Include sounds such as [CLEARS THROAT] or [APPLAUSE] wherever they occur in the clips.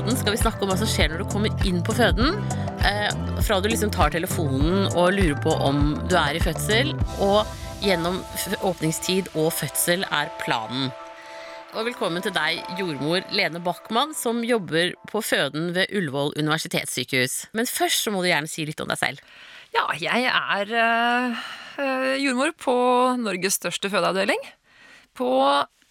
podden skal vi snakke om hva som skjer når du kommer inn på føden. Eh, fra du liksom tar telefonen og lurer på om du er i fødsel, og gjennom åpningstid og fødsel er planen. Og velkommen til deg, jordmor Lene Bachmann, som jobber på føden ved Ullevål universitetssykehus. Men først så må du gjerne si litt om deg selv. Ja, jeg er eh, jordmor på Norges største fødeavdeling. På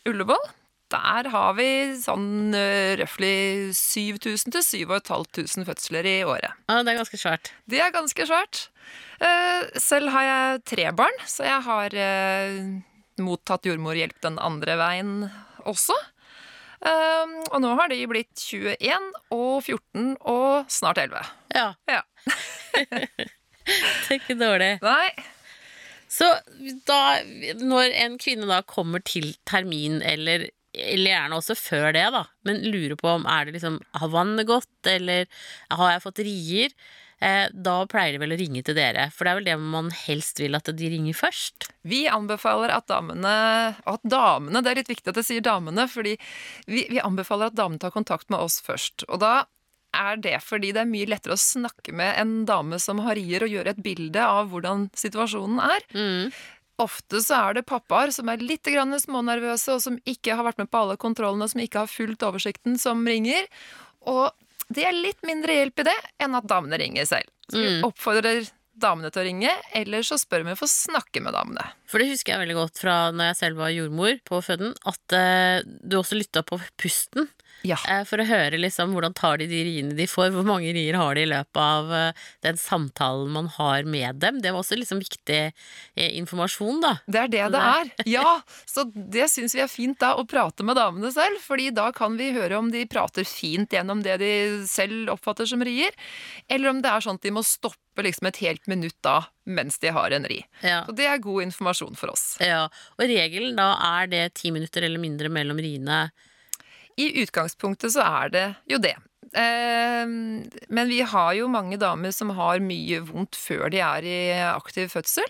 Ullevål. Der har vi sånn uh, røftlig 7000 til 7500 fødsler i året. Ja, det er ganske svært. Det er ganske svært. Uh, selv har jeg tre barn, så jeg har uh, mottatt jordmorhjelp den andre veien også. Eh, og nå har de blitt 21 og 14 og snart 11. Ja, Ja. [LAUGHS] det er ikke dårlig. Nei, Så da, når en kvinne da kommer til termin, eller, eller gjerne også før det, da, men lurer på om er det liksom, har vannet gått, eller har jeg fått rier, eh, da pleier de vel å ringe til dere. For det er vel det man helst vil at de ringer først. Vi anbefaler at damene At damene, det er litt viktig at jeg sier damene, fordi vi, vi anbefaler at damene tar kontakt med oss først. Og da er det fordi det er mye lettere å snakke med en dame som har rier, og gjøre et bilde av hvordan situasjonen er. Mm. Ofte så er det pappaer som er litt grann smånervøse, og som ikke har vært med på alle kontrollene, og som ikke har fulgt oversikten, som ringer. Og det er litt mindre hjelp i det enn at damene ringer selv. Så vi Mm. oppfordrer damene til å ringe, eller så spør vi for å snakke med damene. For det husker jeg veldig godt fra når jeg selv var jordmor på føden, at eh, du også lytta på pusten. Ja. Eh, for å høre liksom hvordan tar de de riene de får, hvor mange rier har de i løpet av eh, den samtalen man har med dem. Det var også liksom viktig eh, informasjon, da. Det er det det er. Ja, så det syns vi er fint da, å prate med damene selv, fordi da kan vi høre om de prater fint gjennom det de selv oppfatter som rier, eller om det er sånn at de må stoppe liksom et helt minutt da, mens de har en ri. Ja. Så det er god informasjon for oss. ja. Og regelen da er det ti minutter eller mindre mellom riene. I utgangspunktet så er det jo det. Eh, men vi har jo mange damer som har mye vondt før de er i aktiv fødsel.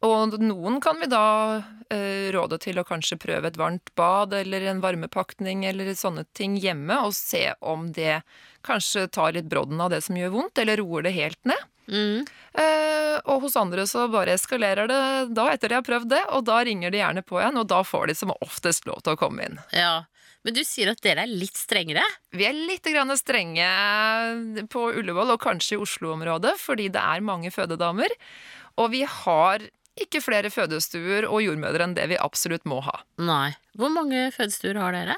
Eh, og noen kan vi da eh, råde til å kanskje prøve et varmt bad eller en varmepakning eller sånne ting hjemme, og se om det kanskje tar litt brodden av det som gjør vondt, eller roer det helt ned. Mm. Eh, og hos andre så bare eskalerer det da etter de har prøvd det, og da ringer de gjerne på igjen, og da får de som oftest lov til å komme inn. Ja. Men du sier at dere er litt strengere? Vi er litt strenge på Ullevål og kanskje i Oslo-området, fordi det er mange fødedamer. Og vi har ikke flere fødestuer og jordmødre enn det vi absolutt må ha. Nei. Hvor mange fødestuer har dere?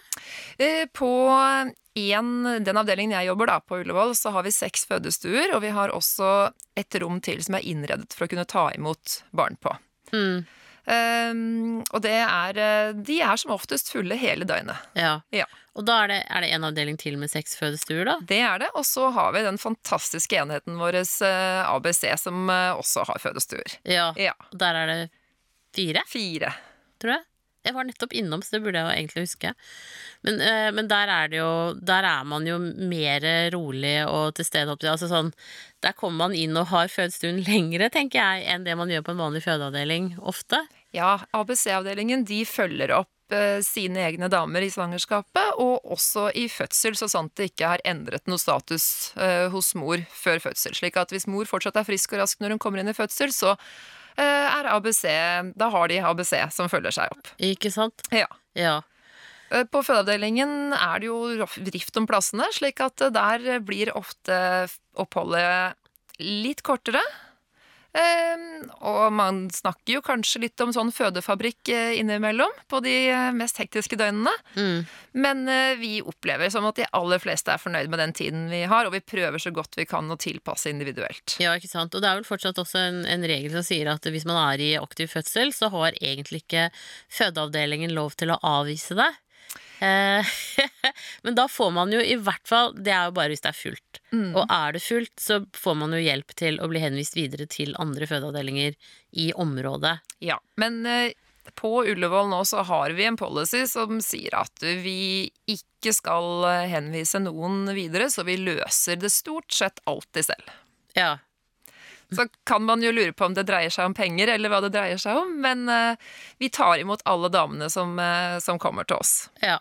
Eh, På en, den avdelingen jeg jobber da, på Ullevål, så har vi seks fødestuer, og vi har også et rom til som er innredet for å kunne ta imot barn på. Mm. Um, og det er eh, De er som oftest fulle hele døgnet. Ja. Ja. Og da er det, er det en avdeling til med seks fødestuer, da? Det er det. Og så har vi den fantastiske enheten vår eh, ABC, som eh, også har fødestuer. Ja. Ja. Og der er det fire, Fire. tror jeg. Jeg var nettopp innom, så det burde jeg jo egentlig huske. Men, eh, men der er det jo Der er man jo mer rolig og til stede. Altså sånn, der kommer man inn og har fødestuen lengre, tenker jeg, enn det man gjør på en vanlig fødeavdeling ofte. Ja, ABC-avdelingen de følger opp eh, sine egne damer i svangerskapet, og også i fødsel, så sant det ikke har endret noe status eh, hos mor før fødsel. Slik at hvis mor fortsatt er frisk og rask når hun kommer inn i fødsel, så er ABC Da har de ABC som følger seg opp. Ikke sant? Ja. Ja. Eh, På fødeavdelingen er det jo rift om plassene, slik at eh, der blir ofte oppholdet litt kortere. Eh, og man snakker jo kanskje litt om sånn fødefabrikk eh, innimellom på de eh, mest hektiske døgnene. Mm. Men eh, vi opplever som at de aller fleste er fornøyd med den tiden vi har, og vi prøver så godt vi kan å tilpasse individuelt. Ja, ikke sant. Og det er vel fortsatt også en, en regel som sier at hvis man er i aktiv fødsel, så har egentlig ikke fødeavdelingen lov til å avvise det. Eh, [LAUGHS] Men da får man jo i hvert fall Det er jo bare hvis det er fullt. Mm. Og er det fullt, så får man jo hjelp til å bli henvist videre til andre fødeavdelinger i området. Ja, men eh, på Ullevål nå så har vi en policy som sier at vi ikke skal eh, henvise noen videre, så vi løser det stort sett alltid selv. Ja. Så kan man jo lure på om det dreier seg om penger, eller hva det dreier seg om, men vi tar imot alle damene som, som kommer til oss. ja.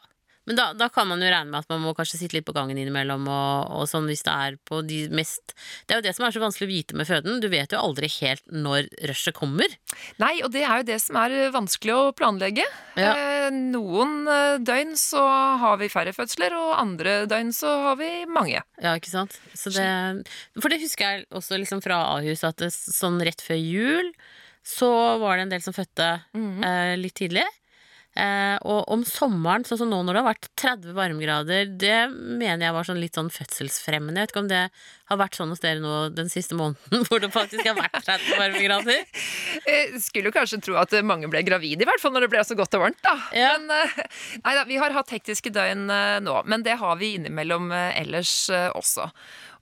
Men da, da kan man jo regne med at man må kanskje sitte litt på gangen innimellom, og, og sånn hvis det er på de mest Det er jo det som er så vanskelig å vite med føden. Du vet jo aldri helt når rushet kommer. Nei, og det er jo det som er vanskelig å planlegge. Ja. Eh, noen eh, døgn så har vi færre fødsler, og andre døgn så har vi mange. Ja, ikke sant? Så det, for det husker jeg også liksom fra Ahus, at det, sånn rett før jul så var det en del som fødte eh, litt tidlig. Eh, og om sommeren, sånn som nå når det har vært 30 varmegrader, det mener jeg var sånn litt sånn fødselsfremmende. Jeg vet ikke om det har vært sånn hos dere nå den siste måneden, [LAUGHS] hvor det faktisk har vært 30 varmegrader? [LAUGHS] Skulle jo kanskje tro at mange ble gravide, i hvert fall når det ble så godt og varmt. da. Ja. Men eh, nei da, vi har hatt hektiske døgn eh, nå, men det har vi innimellom eh, ellers eh, også.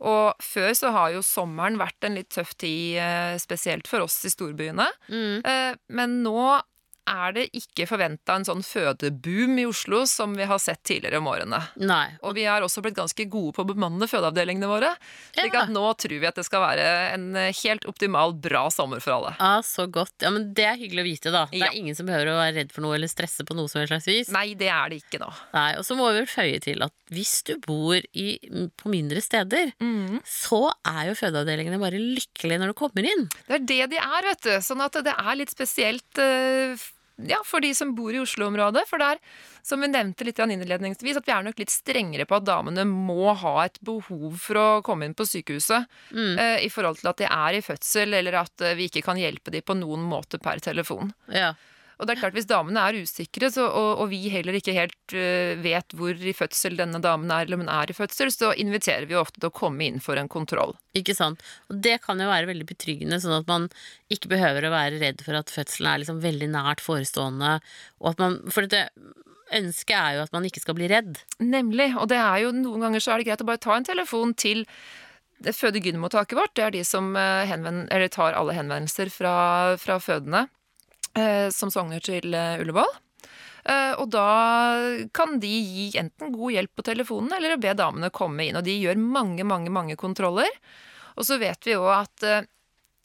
Og før så har jo sommeren vært en litt tøff tid, eh, spesielt for oss i storbyene. Mm. Eh, Men nå er det ikke forventa en sånn fødeboom i Oslo som vi har sett tidligere om årene. Nei. Og vi har også blitt ganske gode på å bemanne fødeavdelingene våre. Slik Ja. at nå tror vi at det skal være en eh, helt optimal, bra sommer for alle. Ah, så godt. Ja, men Det er hyggelig å vite, da. Det Ja. er ingen som behøver å være redd for noe eller stresse på noe som helst slags vis. Nei, det er det ikke nå. Nei, Og så må vi vel føye til at hvis du bor i, på mindre steder, så er jo fødeavdelingene bare lykkelige når du kommer inn. Det er det de er, vet du. Sånn at det er litt spesielt f- ja, for de som bor i Oslo-området. For der, som vi nevnte litt innledningsvis, at vi er nok litt strengere på at damene må ha et behov for å komme inn på sykehuset. eh, I forhold til at de er i fødsel, eller at eh, vi ikke kan hjelpe dem på noen måte per telefon. Ja. Og det er klart, Hvis damene er usikre, så, og, og vi heller ikke helt uh, vet hvor i fødsel denne damen er, eller om hun er i fødsel, så inviterer vi ofte til å komme inn for en kontroll. Ikke sant? Og det kan jo være veldig betryggende, sånn at man ikke behøver å være redd for at fødselen er liksom veldig nært forestående. Og at man, for det ønsket er jo at man ikke skal bli redd. Nemlig. Og det er jo noen ganger så er det greit å bare ta en telefon til føde-gyn-mottaket vårt. Det er de som øh, henvend, eller tar alle henvendelser fra, fra fødende eh, som sogner til eh, Ullevål. Eh, og da kan de gi enten god hjelp på telefonen, eller be damene komme inn. Og de gjør mange, mange, mange kontroller. Og så vet vi jo at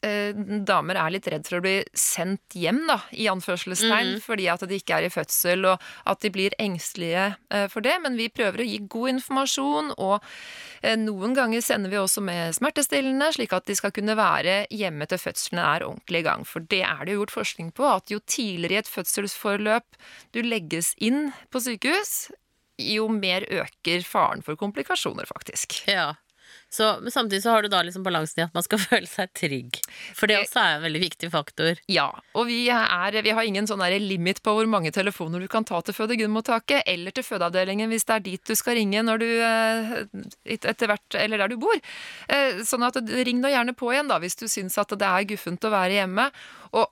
eh, damer er litt redd for å bli sendt hjem, da, i anførselstegn, fordi at de ikke er i fødsel, og at de blir engstelige eh, for det. Men vi prøver å gi god informasjon, og eh, noen ganger sender vi også med smertestillende, slik at de skal kunne være hjemme til fødselen er ordentlig i gang. For det er det jo gjort forskning på, at jo tidligere i et fødselsforløp du legges inn på sykehus, jo mer øker faren for komplikasjoner, faktisk. Ja. Så, men samtidig så har du da liksom balansen i at man skal [LAUGHS] føle seg trygg. For det også er en veldig viktig faktor. Ja, og vi, er, vi har ingen sånn limit på hvor mange telefoner du kan ta til føde-Gunn-mottaket, eller til fødeavdelingen hvis det er dit du skal ringe når du eh, etter hvert, eller der du bor. Eh, Sånn at ring nå gjerne på igjen da, hvis du syns at det er guffent å være hjemme. Og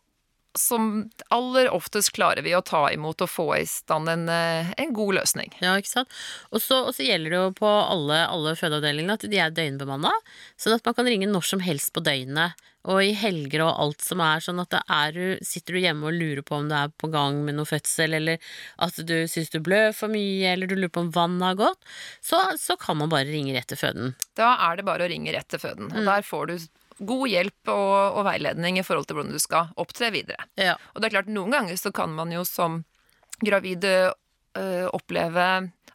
som aller oftest klarer vi å ta imot og få i stand en, eh, en god løsning. Ja, ikke sant? Og så, gjelder det jo på alle, alle fødeavdelingene at de er døgnbemanna, sånn at man kan ringe når som helst på døgnet. Og i helger og alt som er sånn at er, du- sitter du hjemme og lurer på om du er på gang med noe fødsel, eller at du syns du blør for mye, eller du lurer på om vannet har gått, så, så kan man bare ringe rett til føden. Da er det bare å ringe rett til føden. Og der får du god hjelp og, og veiledning i forhold til hvordan du skal opptre videre. Ja. Og det er klart, noen ganger så kan man jo som gravide øh, oppleve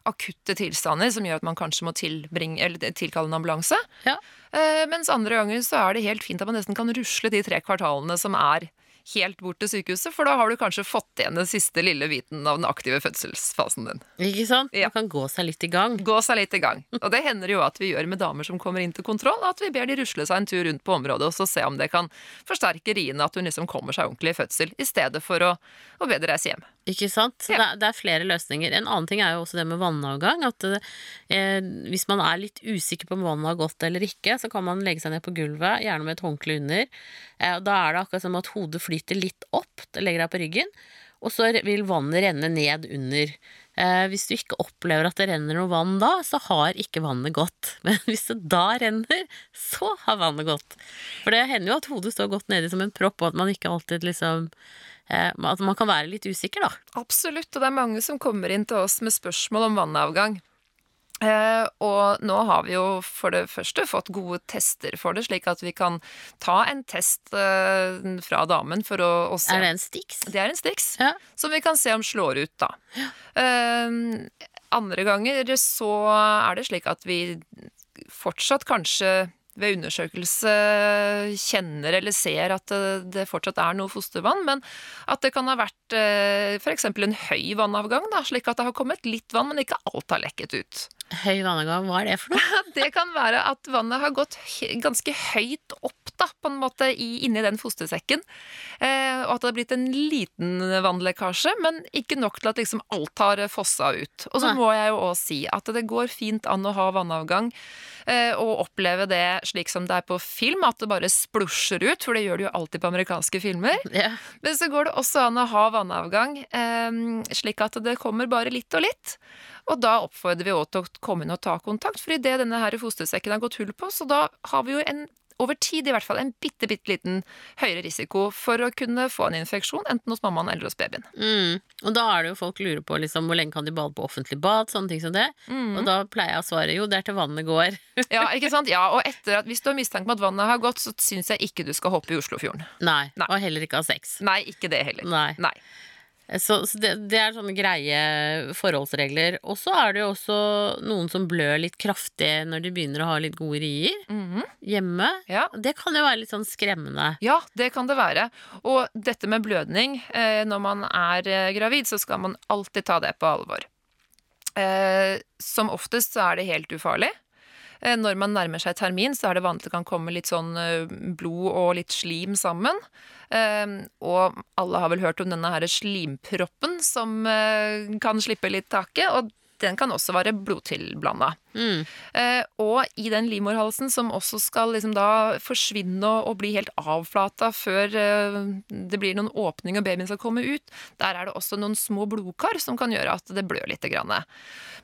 akutte tilstander som gjør at man kanskje må tilbringe, eller tilkalle en ambulanse. Ja. Uh, mens andre ganger så er det helt fint at man nesten kan rusle de tre kvartalene som er helt bort til sykehuset, for da har du kanskje fått igjen den siste lille biten av den aktive fødselsfasen din. Ikke sant? Ja. Man kan gå seg litt i gang. Gå seg litt i gang. Og det hender jo at vi gjør med damer som kommer inn til kontroll, at vi ber de rusle seg en tur rundt på området og så se om det kan forsterke riene at hun liksom kommer seg ordentlig i fødsel, i stedet for å, å be de reise hjem. Ikke sant? Så Ja. det, er, det er flere løsninger. En annen ting er jo også det med vannavgang. At eh, hvis man er litt usikker på om vannet har gått eller ikke, så kan man legge seg ned på gulvet, gjerne med et håndkle under. Eh, og da er det akkurat som at hodet flyter litt opp. Det legger deg på ryggen. Og så vil vannet renne ned under. Eh, hvis du ikke opplever at det renner noe vann da, så har ikke vannet gått. [LAUGHS] Men hvis det da renner, så har vannet gått. For det hender jo at hodet står godt nedi som en propp, og at man ikke alltid liksom eh, At man kan være litt usikker, da. Absolutt, og det er mange som kommer inn til oss med spørsmål om vannavgang. Eh, og nå har vi jo for det første fått gode tester for det, slik at vi kan ta en test eh, fra damen for å, å se Er det en Stix? Det er en Stix, Ja. som vi kan se om slår ut, da. Eh, Andre ganger så er det slik at vi fortsatt kanskje ved undersøkelse kjenner eller ser at det, det fortsatt er noe fostervann, men at det kan ha vært eh, f.eks. en høy vannavgang, da, slik at det har kommet litt vann, men ikke alt har lekket ut. Høy vannavgang, hva er det for noe? [LAUGHS] Det kan være at vannet har gått ganske høyt opp da, på en måte i, inni den fostersekken, eh, og at det har blitt en liten vannlekkasje, men ikke nok til at liksom alt har fossa ut. Og så må jeg jo også si at det går fint an å ha vannavgang eh, og oppleve det slik som det er på film, at det bare splusjer ut, for det gjør det jo alltid på amerikanske filmer. Yeah. Men så går det også an å ha vannavgang, eh, slik at det kommer bare litt og litt. Og da oppfordrer vi òg til å komme inn og ta kontakt, for idet denne her fostersekken har gått hull på, så da har vi jo en over tid i hvert fall en bitte, bitte liten høyere risiko for å kunne få en infeksjon, enten hos mammaen eller hos babyen. Mm. Og da er det jo folk lurer på liksom, hvor lenge kan de bade på offentlig bad, sånne ting som det. Og da pleier jeg å svare jo, det er til vannet går. [LAUGHS] Ja, ikke sant? Ja, og etter at, hvis du har mistanke om at vannet har gått, så syns jeg ikke du skal hoppe i Oslofjorden. Nei. Nei. Og heller ikke ha sex. Nei, ikke det heller. Nei. Nei. Så, så det, det er sånne greie forholdsregler. Og så er det jo også noen som blør litt kraftig når de begynner å ha litt gode rier Mhm. hjemme. Ja. Det kan jo være litt sånn skremmende. Ja, det kan det være. Og dette med blødning, eh, når man er eh, gravid, så skal man alltid ta det på alvor. Eh, som oftest så er det helt ufarlig. Eh, når man nærmer seg termin, så er det vanlig at det kan komme litt sånn eh, blod og litt slim sammen. Eh, og alle har vel hørt om denne her slimproppen som kan slippe litt taket, og den kan også være blodtilblanda. Mm. Eh, og i den livmorhalsen som også skal liksom da forsvinne og, og bli helt avflata før eh, det blir noen åpning og babyen skal komme ut, der er det også noen små blodkar som kan gjøre at det blør litt. Grann.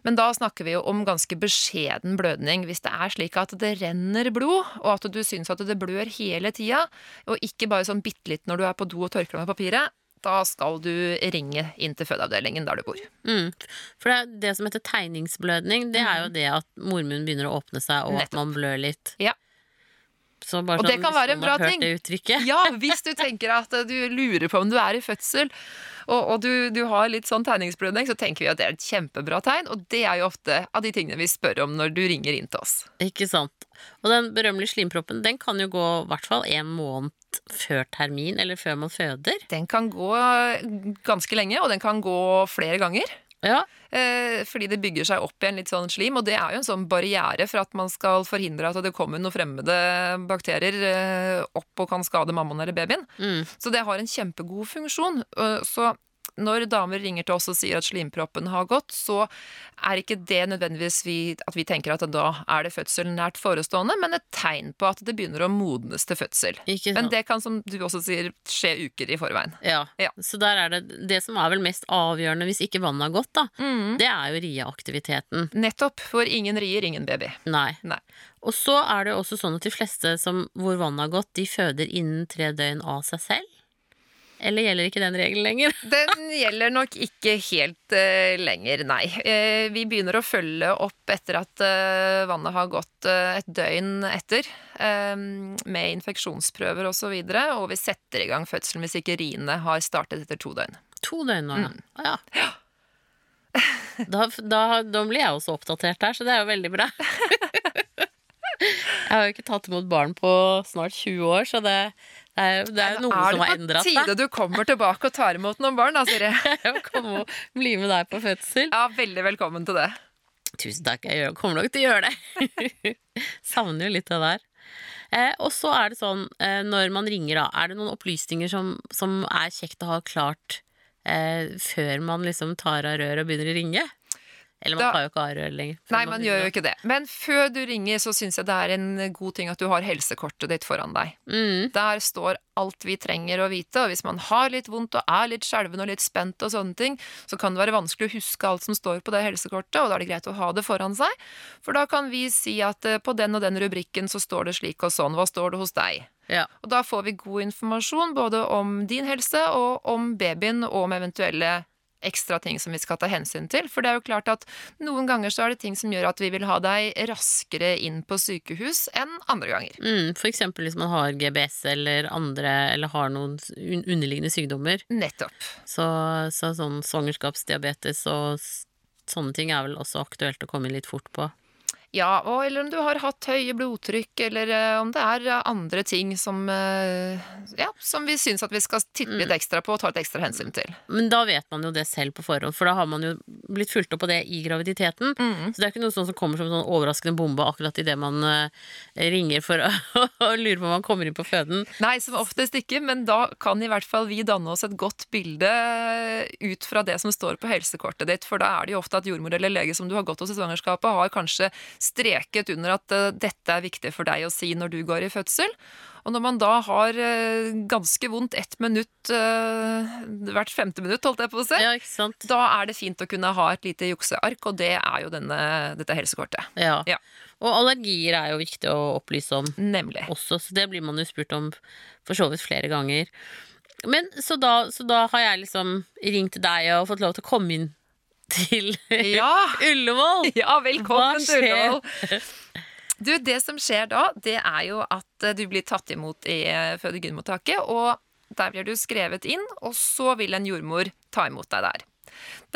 Men da snakker vi jo om ganske beskjeden blødning. Hvis det er slik at det renner blod, og at du syns at det blør hele tida, og ikke bare sånn bitte litt når du er på do og tørker deg med papiret, da skal du ringe inn til fødeavdelingen der du bor. Mm. For det, det som heter tegningsblødning, det er jo det at mormunnen begynner å åpne seg, og Nettopp. at man blør litt. Ja. Så bare Og det sånn, kan være en bra ting. Ja, [LAUGHS] hvis du tenker at eh, du lurer på om du er i fødsel, og, og du, du har litt sånn tegningsblødning, så tenker vi at det er et kjempebra tegn, og det er jo ofte av de tingene vi spør om når du ringer inn til oss. Ikke sant. Og den berømmelige slimproppen, den kan jo gå i hvert fall en måned før termin, eller før man føder. Den kan gå ganske lenge, og den kan gå flere ganger. Ja. Eh, fordi det bygger seg opp igjen litt sånn slim, og det er jo en sånn barriere for at man skal forhindre at det kommer noen fremmede bakterier eh, opp og kan skade mammaen eller babyen. Mm. Så det har en kjempegod funksjon. Eh, Så når damer ringer til oss og sier at slimproppen har gått, så er ikke det nødvendigvis vi, at vi tenker at da er det fødsel nært forestående, men et tegn på at det begynner å modnes til fødsel. Men det kan, som du også sier, skje uker i forveien. Ja. Ja. Så der er det Det som er vel mest avgjørende hvis ikke vannet har gått, da, Mm. det er jo rieaktiviteten. Nettopp. For ingen rier, ingen baby. Nei. Nei. Og så er det jo også sånn at de fleste som, hvor vannet har gått, de føder innen tre døgn av seg selv. Eller gjelder ikke den regelen lenger? [LAUGHS] Den gjelder nok ikke helt uh, lenger, nei. Uh, vi begynner å følge opp etter at uh, vannet har gått et døgn etter, med infeksjonsprøver osv., og, så videre, og vi setter i gang fødselen hvis ikke riene har startet etter to døgn. To døgn nå, Mm. ja. Ja. [LAUGHS] [LAUGHS] Da, da, da blir jeg også oppdatert her, så det er jo veldig bra. Jeg har jo ikke tatt imot barn på snart 20 år, så det, det er, det er jo noe som har er det på tide du kommer tilbake og tar imot noen barn, da, Siri? [LAUGHS] Komme og bli med deg på fødsel. Ja, veldig velkommen til det. Tusen takk, jeg kommer nok til å gjøre det. [LAUGHS] Savner jo litt det der. Eh, og så er det sånn, eh, når man ringer da, er det noen opplysninger som, som er kjekt å ha klart eh, før man liksom tar av røret og begynner å ringe? Eller man Da- tar jo ikke av røret lenger. Nei, man gjør jo ikke det. Men før du ringer, så syns jeg det er en god ting at du har helsekortet ditt foran deg. Mm, Der står alt vi trenger å vite, og hvis man har litt vondt og er litt skjelven og litt spent og sånne ting, så kan det være vanskelig å huske alt som står på det helsekortet, og da er det greit å ha det foran seg. For da kan vi si at eh, på den og den rubrikken så står det slik og sånn, hva står det hos deg? ja. Og da får vi god informasjon både om din helse og om babyen, og om eventuelle ekstra ting som vi skal ta hensyn til. For det er jo klart at noen ganger så er det ting som gjør at vi vil ha deg raskere inn på sykehus enn andre ganger. Mm, for eksempel hvis man har GBS eller andre, eller har noen underliggende sykdommer. Nettopp. Så, så sånn svangerskapsdiabetes og Sånne ting er vel også aktuelt å komme inn litt fort på. Ja, og, eller om du har hatt høye blodtrykk, eller eh, om det er eh, andre ting som, eh, ja, som vi syns at vi skal titte litt ekstra på og ta et ekstra hensyn til. Men da vet man jo det selv på forhånd, for da har man jo blitt fulgt opp på det i graviditeten. Så det er ikke noe sånt som kommer som en sånn overraskende bombe akkurat idet man ringer for [LAUGHS] å lure på om man kommer inn på føden. Nei, som oftest ikke, men da kan i hvert fall vi danne oss et godt bilde ut fra det som står på helsekortet ditt, for da er det jo ofte at jordmor eller lege som du har gått hos i svangerskapet, har kanskje streket under at eh, dette er viktig for deg å si når du går i fødsel. Og når man da har eh, ganske vondt ett minutt eh, hvert femte minutt, holdt jeg på å si, Ja, da er det fint å kunne ha et lite jukseark, og det er jo denne, dette helsekortet. Ja. Ja. Og allergier er jo viktig å opplyse om Nemlig. også, så det blir man jo spurt om for så vidt flere ganger. Men så da, så da har jeg liksom ringt deg og fått lov til å komme inn til Ja! [LAUGHS] Ullevål! Ja, velkommen til? Ullevål. [LAUGHS] Du, det som skjer da, det er jo at eh, du blir tatt imot i eh, og der blir du skrevet inn, og så vil en jordmor ta imot deg der.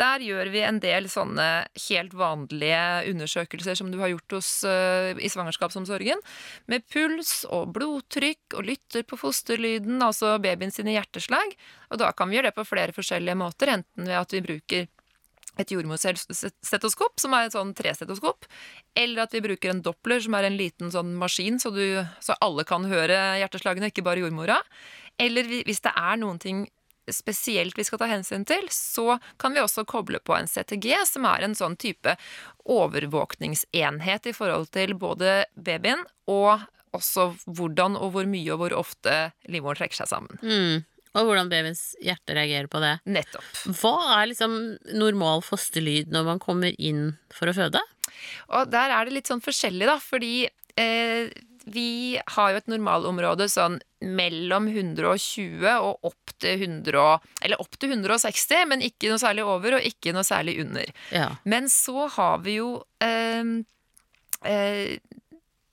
Der gjør vi en del sånne helt vanlige undersøkelser som du har gjort hos, uh, i svangerskapsomsorgen, med puls og blodtrykk og lytter på fosterlyden, altså babyen sine hjerteslag. Og da kan vi gjøre det på flere forskjellige måter, enten ved at vi bruker et jordmorstetoskop, som er et sånn trestetoskop, eller at vi bruker en doppler, som er en liten sånn maskin, så, du, så alle kan høre hjerteslagene, ikke bare jordmora. Eller vi- hvis det er noen ting spesielt vi skal ta hensyn til, så kan vi også koble på en CTG, som er en sånn type overvåkningsenhet i forhold til både babyen og også hvordan og hvor mye og hvor ofte livmoren trekker seg sammen. Mm. Og hvordan babyens hjerte reagerer på det. Nettopp. Hva er liksom normal fosterlyd når man kommer inn for å føde? Og der er det litt sånn forskjellig, da, fordi eh, vi har jo et normalområde sånn mellom 120 og opp til 100 og- Eller opp til 160, men ikke noe særlig over og ikke noe særlig under. Ja. Men så har vi jo eh, eh,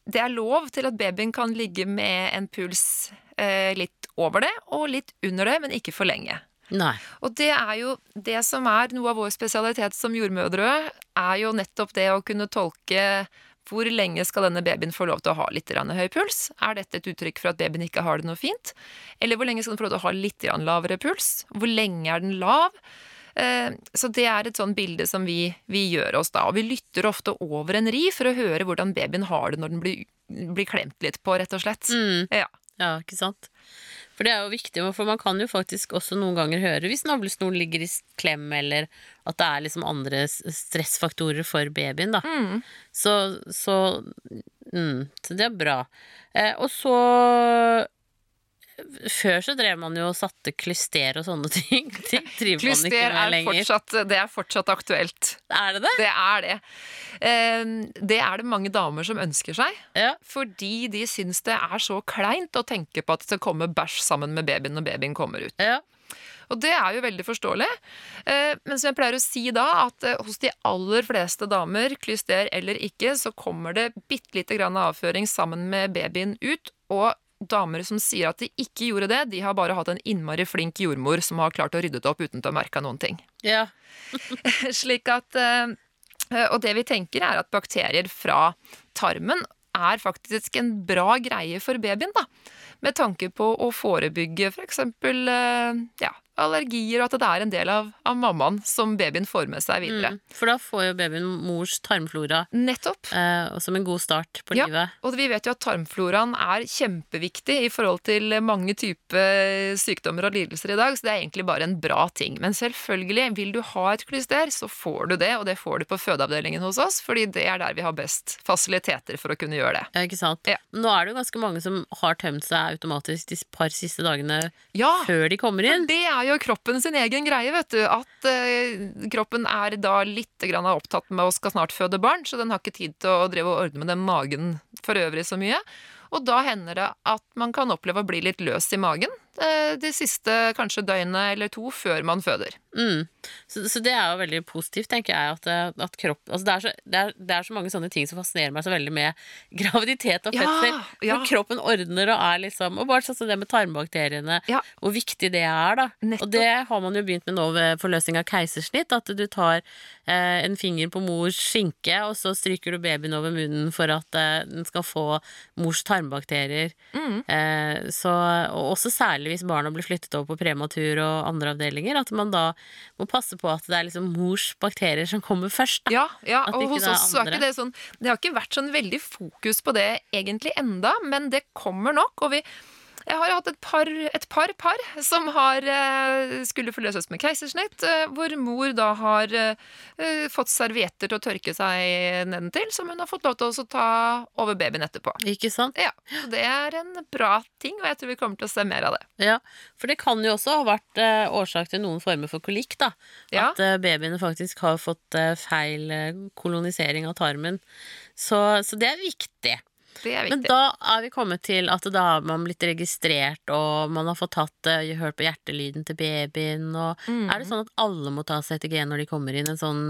Det er lov til at babyen kan ligge med en puls eh, litt over det og litt under det, men ikke for lenge. Nei. Og det er jo det som er noe av vår spesialitet som jordmødre, er jo nettopp det å kunne tolke hvor lenge skal denne babyen få lov til å ha litt høy puls? Er dette et uttrykk for at babyen ikke har det noe fint? Eller hvor lenge skal den få lov til å ha litt lavere puls? Hvor lenge er den lav? Eh, Så det er et sånn bilde som vi, vi gjør oss da. Og vi lytter ofte over en ri for å høre hvordan babyen har det når den blir, blir klemt litt på, rett og slett. Mm. Ja. Ja, ikke sant? For det er jo viktig, for man kan jo faktisk også noen ganger høre hvis navlesnoren ligger i klem, eller at det er liksom andre stressfaktorer for babyen, da. Mm. Så, så, mm, så det er bra. Eh, og så Før så drev man jo og satte klyster og sånne ting. [LAUGHS] Det driver man ikke med er lenger. fortsatt, det er fortsatt aktuelt. Er det det? Det er det. Eh, Det er det mange damer som ønsker seg. Ja. Fordi de syns det er så kleint å tenke på at det skal komme bæsj sammen med babyen når babyen kommer ut. ja. Og det er jo veldig forståelig. Eh, Men som jeg pleier å si da, at eh, hos de aller fleste damer, klyster eller ikke, så kommer det bitte lite grann avføring sammen med babyen ut. Og damer som sier at de ikke gjorde det, de har bare hatt en innmari flink jordmor som har klart å rydde det opp uten å merke noen ting. ja. [LAUGHS] Slik at eh, Og det vi tenker, er at bakterier fra tarmen er faktisk en bra greie for babyen, da. Med tanke på å forebygge f.eks. eksempel ja, allergier, og at det er en del av, av mammaen som babyen får med seg videre. Mm. For da får jo babyen mors tarmflora Nettopp. eh, som en god start på Ja. livet. Og vi vet jo at tarmfloraen er kjempeviktig i forhold til mange typer sykdommer og lidelser i dag, så det er egentlig bare en bra ting. Men selvfølgelig, vil du ha et klyster, så får du det, og det får du på fødeavdelingen hos oss, fordi det er der vi har best fasiliteter for å kunne gjøre det. Ja, ikke sant? Ja. Nå er det jo ganske mange som har tømt seg automatisk de par siste dagene Ja, før de kommer inn. det er jo kroppen sin egen greie, vet du. At eh, kroppen er da litt grann opptatt med å skal snart føde barn, så den har ikke tid til å drive og ordne med den magen for øvrig så mye. Og da hender det at man kan oppleve å bli litt løs i magen. Eh, det siste kanskje døgnet eller to før man føder. Mm. Så, så det er jo veldig positivt, tenker jeg. At, eh, at kropp, altså det, er så, det, er, det er så mange sånne ting som fascinerer meg så veldig med [LAUGHS] graviditet og Ja, fødsel. ja. Når kroppen ordner og er liksom Og bare sånn som det med tarmbakteriene, Ja. hvor viktig det er, da. Nettopp. Og det har man jo begynt med nå ved forløsning av keisersnitt. At du tar eh, en finger på mors skinke, og så stryker du babyen over munnen for at eh, den skal få mors tarmbakterier. Mm. Eh, så, og også særlig hvis barna blir flyttet over på prematur og andre avdelinger, at man da må passe på at det er liksom mors bakterier som kommer først. Da. Ja, ja og hos er oss er ikke det sånn Det har ikke vært sånn veldig fokus på det egentlig enda, men det kommer nok. Og vi jeg har hatt et par, et par par som har eh, skulle forløses med keisersnitt, eh, hvor mor da har eh, fått servietter til å tørke seg nedentil, som hun har fått lov til å ta over babyen etterpå. Ikke sant? Ja, så Det er en bra ting, og jeg tror vi kommer til å se mer av det. Ja, For det kan jo også ha vært årsak til noen former for kolikk, da. Ja. At eh, babyene faktisk har fått feil kolonisering av tarmen. Så, så det er viktig. Det er Men da er vi kommet til at da har man blitt registrert, og man har fått tatt, eh, hørt på hjertelyden til babyen, og Mm. Er det sånn at alle må ta CTG når de kommer inn en sånn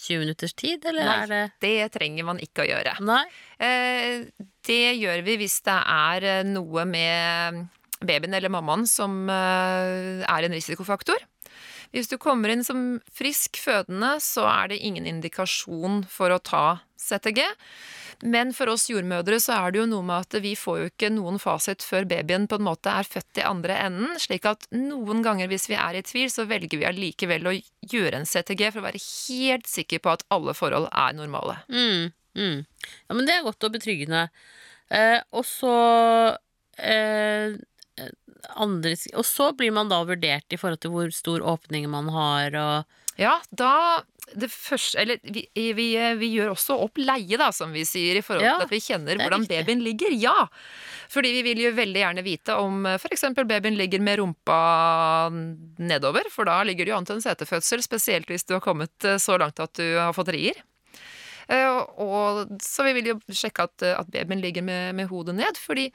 20 minutters tid, eller Nei. er det Det trenger man ikke å gjøre. Nei? Eh, det gjør vi hvis det er eh, noe med babyen eller mammaen som er en risikofaktor. Hvis du kommer inn som frisk fødende, så er det ingen indikasjon for å ta CTG. Men for oss jordmødre så er det jo noe med at vi får jo ikke noen fasit før babyen på en måte er født i andre enden, slik at noen ganger hvis vi er i tvil, så velger vi allikevel å gjøre en CTG for å være helt sikker på at alle forhold er normale. Mm, mm. Ja, men det er godt og betryggende. Eh, og så eh, andre, Og så blir man da vurdert i forhold til hvor stor åpning man har, og Ja, da det første, eller vi, vi, vi gjør også opp leie, da, som vi sier, i forhold Ja, til at vi kjenner er hvordan viktig. babyen ligger. Ja! Fordi vi vil jo veldig gjerne vite om f.eks. babyen ligger med rumpa nedover, for da ligger det jo an til en setefødsel, spesielt hvis du har kommet eh, så langt at du har fått rier. Eh, Og, så vi vil jo sjekke at, at babyen ligger med, med hodet ned, fordi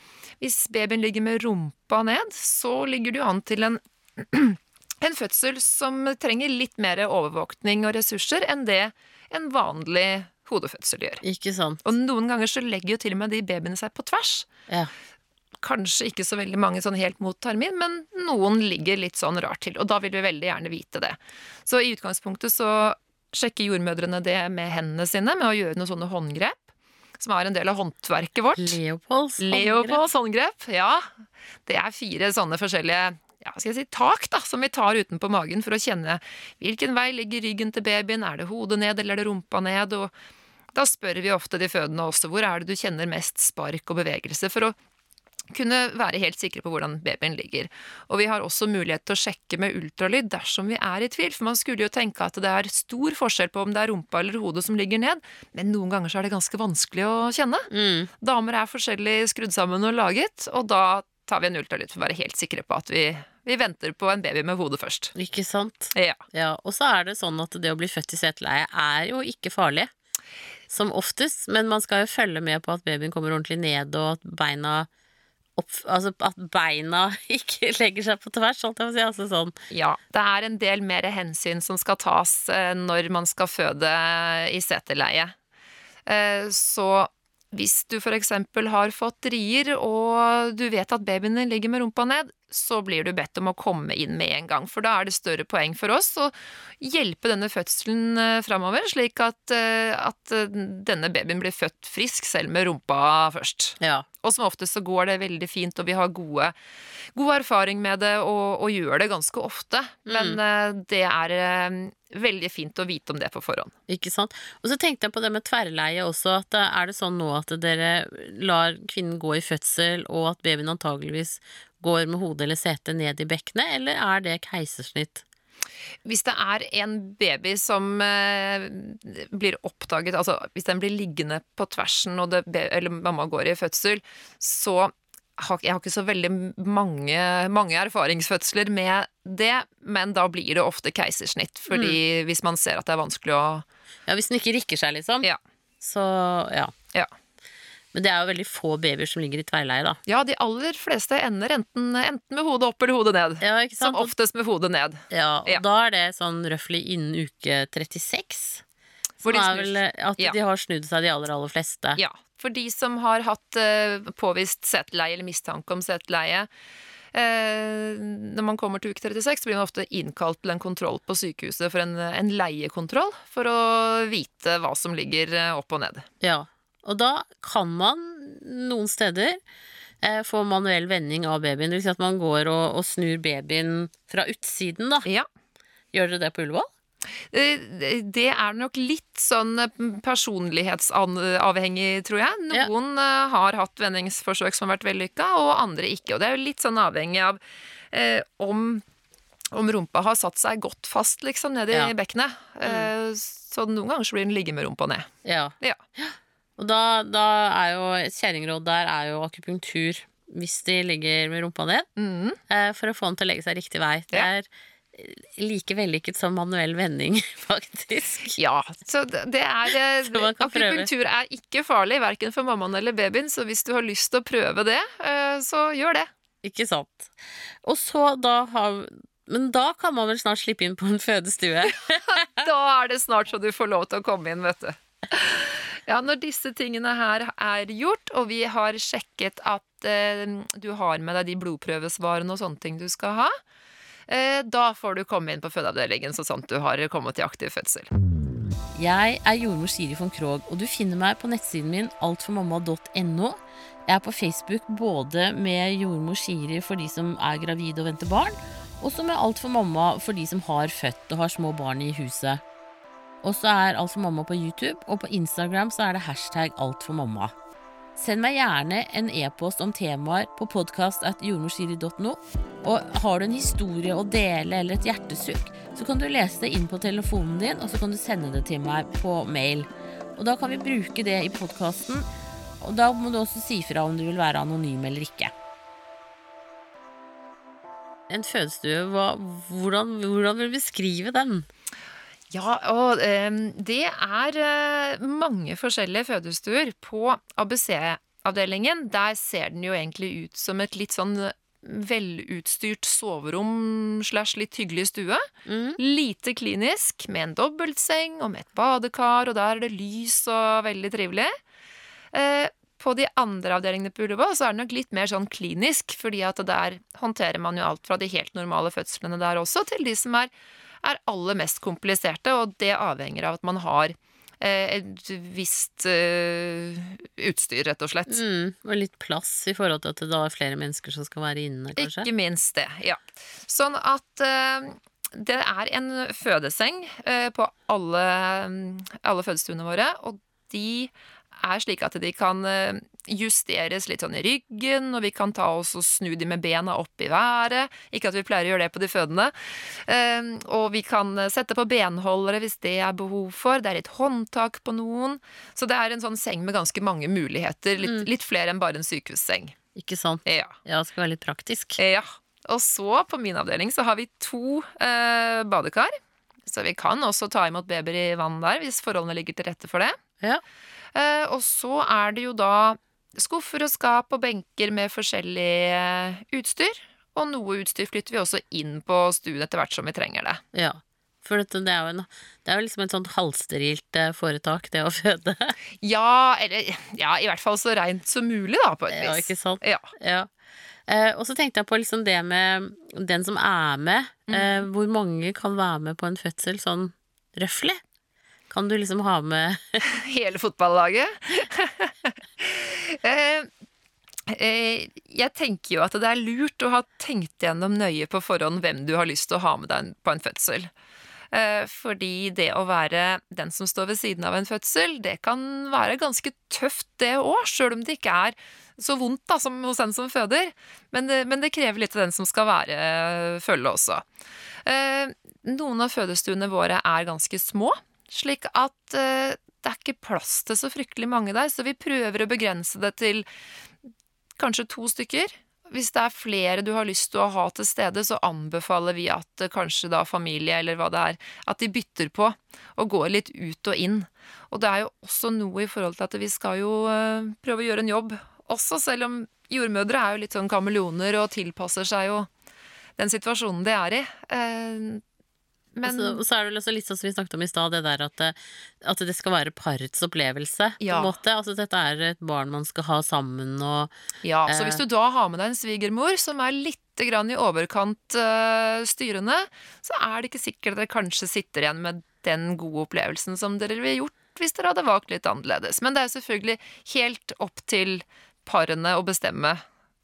hvis babyen ligger med rumpa ned, så ligger det jo an til en [CLEARS THROAT] en fødsel som trenger litt mer overvåkning og ressurser enn det en vanlig hodefødsel gjør. Ikke sant? Og noen ganger så legger jo til og med de babyene seg på tvers. Ja. Kanskje ikke så veldig mange sånn helt mot tarmin, men noen ligger litt sånn rart til. Og da vil vi veldig gjerne vite det. Så i utgangspunktet så sjekker jordmødrene det med hendene sine, med å gjøre noen sånne håndgrep. Som er en del av håndverket vårt. Leopolds Leopolds håndgrep, ja. Det er fire sånne forskjellige ja, skal jeg si, tak da, som vi tar utenpå magen for å kjenne hvilken vei ligger ryggen til babyen, er det hodet ned eller er det rumpa ned, og da spør vi ofte de fødende også hvor er det du kjenner mest spark og bevegelse, for å kunne være helt sikre på hvordan babyen ligger. Og vi har også mulighet til å sjekke med ultralyd dersom vi er i tvil, for man skulle jo tenke at det er stor forskjell på om det er rumpa eller hodet som ligger ned, men noen ganger så er det ganske vanskelig å kjenne. Mm. Damer er forskjellig skrudd sammen og laget, og da tar vi en ultralyd for å være helt sikre på at vi, vi venter på en baby med hodet først. Ikke sant? Ja. Ja, og så er det sånn at det å bli født i seteleie er jo ikke farlig. Som oftest, men man skal jo følge med på at babyen kommer ordentlig ned, og at beina opp, Altså at beina [LAUGHS] ikke legger seg på tvers, holdt jeg på å si. Altså sånn. ja. Det er en del mer hensyn som skal tas eh, når man skal føde i seteleie. Eh, Så hvis du f.eks. har fått rier, og du vet at babyene ligger med rumpa ned, så blir du bedt om å komme inn med en gang. For da er det større poeng for oss å hjelpe denne fødselen eh, framover, slik at, eh, at eh, denne babyen blir født frisk selv med rumpa først. Ja. Og som oftest så går det veldig fint, og vi har gode, god erfaring med det og, og gjør det ganske ofte. Men mm. det er veldig fint å vite om det på forhånd. Ikke sant? Og så tenkte jeg på det med tverrleie også, at er det sånn nå at dere lar kvinnen gå i fødsel, og at babyen antageligvis går med hodet eller setet ned i bekkenet, eller er det keisersnitt? Hvis det er en baby som eh, blir oppdaget, altså hvis den blir liggende på tversen og det, eller mamma går i fødsel, så har, jeg har ikke så veldig mange, mange erfaringsfødsler med det, men da blir det ofte keisersnitt, fordi hvis man ser at det er vanskelig å Ja, hvis den ikke rikker seg, liksom. Ja. Så ja. Ja. Men det er jo veldig få babyer som ligger i tverrleie, da. Ja, de aller fleste ender enten, enten med hodet opp eller hodet ned. Ja, ikke Som sant? Som oftest med hodet ned. Ja, og Ja. da er det sånn røftlig innen uke 36. Hvor Som de er vel at de har snudd seg, de aller, aller fleste. Ja, for de som har hatt uh, påvist seteleie eller mistanke om seteleie eh, Når man kommer til uke 36, blir man ofte innkalt til en kontroll på sykehuset for en, en leiekontroll, for å vite hva som ligger eh, opp og ned. Ja. Og da kan man noen steder eh, få manuell vending av babyen. Det vil si at man går og, og snur babyen fra utsiden, da. Ja. Gjør dere det på Ullevål? Eh, Det er nok litt sånn eh, personlighetsavhengig, tror jeg. Noen ja. har hatt vendingsforsøk som har vært vellykka, og andre ikke. Og det er jo litt sånn avhengig av eh, om, om rumpa har satt seg godt fast, liksom, ned i Ja. bekkenet. Eh, så noen ganger så blir den ligge med rumpa ned. Ja. Ja. Og da, da er jo et kjerringråd der er jo akupunktur hvis de ligger med rumpa ned, Mhm. eh, for å få den til å legge seg riktig vei. Det er eh, like vellykket som manuell vending, [LAUGHS] faktisk. Ja, så det er eh, [LAUGHS] Så. Akupunktur er ikke farlig, verken for mammaen eller babyen, så hvis du har lyst til å prøve det, så gjør det. Ikke sant? Og så da har Men da kan man vel snart slippe inn på en fødestue? [LAUGHS] Da er det snart så du får lov til å komme inn, vet du. Ja, når disse tingene her er gjort, og vi har sjekket at eh, du har med deg de blodprøvesvarene og sånne ting du skal ha, eh, da får du komme inn på fødeavdelingen så sant du har kommet til aktiv fødsel. Jeg er jordmor Siri von Krogh, og du finner meg på nettsiden min altformamma.no. Jeg er på Facebook både med jordmor Siri for de som er gravide og venter barn, og så med Alt for mamma for de som har født og har små barn i huset. Og så er Alt for mamma på YouTube, og på Instagram så er det hashtag Alt for mamma. Send meg gjerne en e-post om temaer på podkast.jordmorsiri.no. Og har du en historie å dele eller et hjertesukk, så kan du lese det inn på telefonen din, og så kan du sende det til meg på mail. Og da kan vi bruke det i podkasten, og da må du også si fra om du vil være anonym eller ikke. En fødestue, hvordan, hvordan vil du beskrive den? Ja, og eh, det er eh, mange forskjellige fødestuer. På ABC-avdelingen, der ser den jo egentlig ut som et litt sånn velutstyrt soverom slash litt hyggelig stue. Mm. Lite klinisk, med en dobbeltseng og med et badekar, og der er det lys og veldig trivelig. Eh, på de andre avdelingene på Ullevål så er det nok litt mer sånn klinisk, fordi at der håndterer man jo alt fra de helt normale fødslene der også, til de som er, er aller mest kompliserte, og det avhenger av at man har eh, et visst uh, utstyr, rett og slett. Mm, og litt plass i forhold til at det da er flere mennesker som skal være inne, kanskje? Ikke minst det, ja. Sånn at uh, det er en fødeseng uh, på alle, alle fødestuene våre, og de er slik at de kan justeres litt sånn i ryggen, og vi kan ta oss og snu de med bena opp i været. Ikke at vi pleier å gjøre det på de fødende. Eh, og vi kan sette på benholdere hvis det er behov for. Det er et håndtak på noen. Så det er en sånn seng med ganske mange muligheter. Litt, litt flere enn bare en sykehusseng. Ikke sant? Ja. Ja, det skal være litt praktisk. Ja. Og så, på min avdeling, så har vi to eh, badekar. Så vi kan også ta imot babyer i vann der, hvis forholdene ligger til rette for det. Ja. Eh, og så er det jo da skuffer og skap og benker med forskjellig eh, utstyr. Og noe utstyr flytter vi også inn på stuen etter hvert som vi trenger det. Ja. For det, er jo en, det er jo liksom et sånt halvsterilt eh, foretak, det å føde. [LAUGHS] Ja, eller ja, i hvert fall så reint som mulig, da, på et Ja, ikke sant? Ja. Ja. Eh, og så tenkte jeg på liksom det med den som er med. Eh, hvor mange kan være med på en fødsel sånn røftlig? Kan du liksom ha med [LAUGHS] Hele fotballaget. eh, eh, jeg tenker jo at det er lurt å ha tenkt gjennom nøye på forhånd hvem du har lyst til å ha med deg på en fødsel. Eh, fordi det å være den som står ved siden av en fødsel, det kan være ganske tøft det òg, sjøl om det ikke er så vondt da, som hos den som føder. Men det, men det krever litt av den som skal være følge også. Noen av fødestuene våre er ganske små, slik at eh, det er ikke plass til så fryktelig mange der, så vi prøver å begrense det til kanskje to stykker. hvis det er flere du har lyst til å ha til stede, så anbefaler vi at eh, kanskje da familie eller hva det er, at de bytter på og går litt ut og inn. Og det er jo også noe i forhold til at vi skal jo eh, prøve å gjøre en jobb også, selv om jordmødre er jo litt sånn kameleoner og tilpasser seg jo den situasjonen de er i. Eh, men altså, så, er det også litt sånn som vi snakket om i stad, det der at det, at det skal være parets opplevelse. på en måte. Altså Dette er et barn man skal ha sammen og Ja, så Eh. hvis du da har med deg en svigermor som er litt grann i overkant eh, styrende, så er det ikke sikkert dere kanskje sitter igjen med den gode opplevelsen som dere ville gjort hvis dere hadde valgt litt annerledes. Men det er selvfølgelig helt opp til parene å bestemme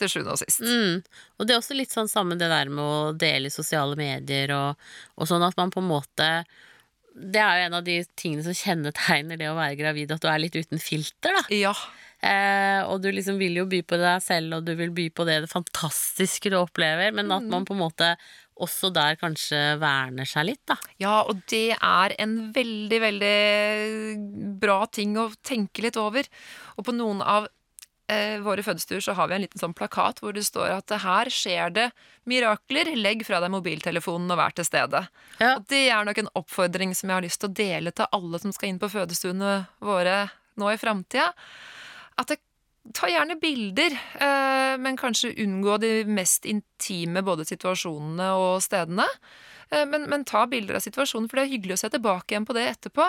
til sjuende og sist. mm. Og det er også litt sånn samme det der med å dele i sosiale medier og, og sånn at man på en måte Det er jo en av de tingene som kjennetegner det å være gravid, at du er litt uten filter, da. Ja. Eh, og du liksom vil jo by på deg selv, og du vil by på det, det fantastiske du opplever, men at man på en måte også der kanskje verner seg litt, da. ja, og det er en veldig, veldig bra ting å tenke litt over. Og på noen av våre fødestuer så har vi en liten sånn plakat hvor det står at her skjer det mirakler, legg fra deg mobiltelefonen og vær til stede. Ja. Og det er nok en oppfordring som jeg har lyst til å dele til alle som skal inn på fødestuene våre nå i framtida. At det, ta gjerne bilder, eh, men kanskje unngå de mest intime både situasjonene og stedene. Eh, men, men ta bilder av situasjonen, for det er hyggelig å se tilbake igjen på det etterpå.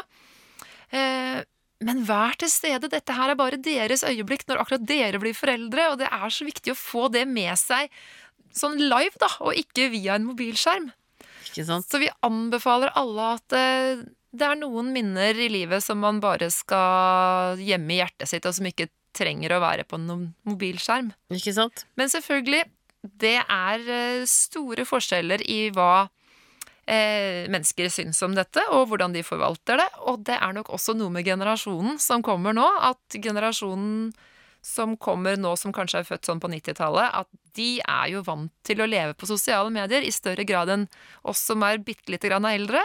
Eh, men vær til stede. Dette her er bare deres øyeblikk når akkurat dere blir foreldre, og det er så viktig å få det med seg sånn live, da, og ikke via en mobilskjerm. Ikke sant? Så vi anbefaler alle at eh, det er noen minner i livet som man bare skal gjemme i hjertet sitt, og som ikke trenger å være på noen mobilskjerm. Ikke sant? Men selvfølgelig, det er eh, store forskjeller i hva eh, mennesker syns om dette, og hvordan de forvalter det. Og det er nok også noe med generasjonen som kommer nå, at generasjonen som kommer nå, som kanskje er født sånn på 90-tallet, at de er jo vant til å leve på sosiale medier i større grad enn oss som er bitte lite grann eldre.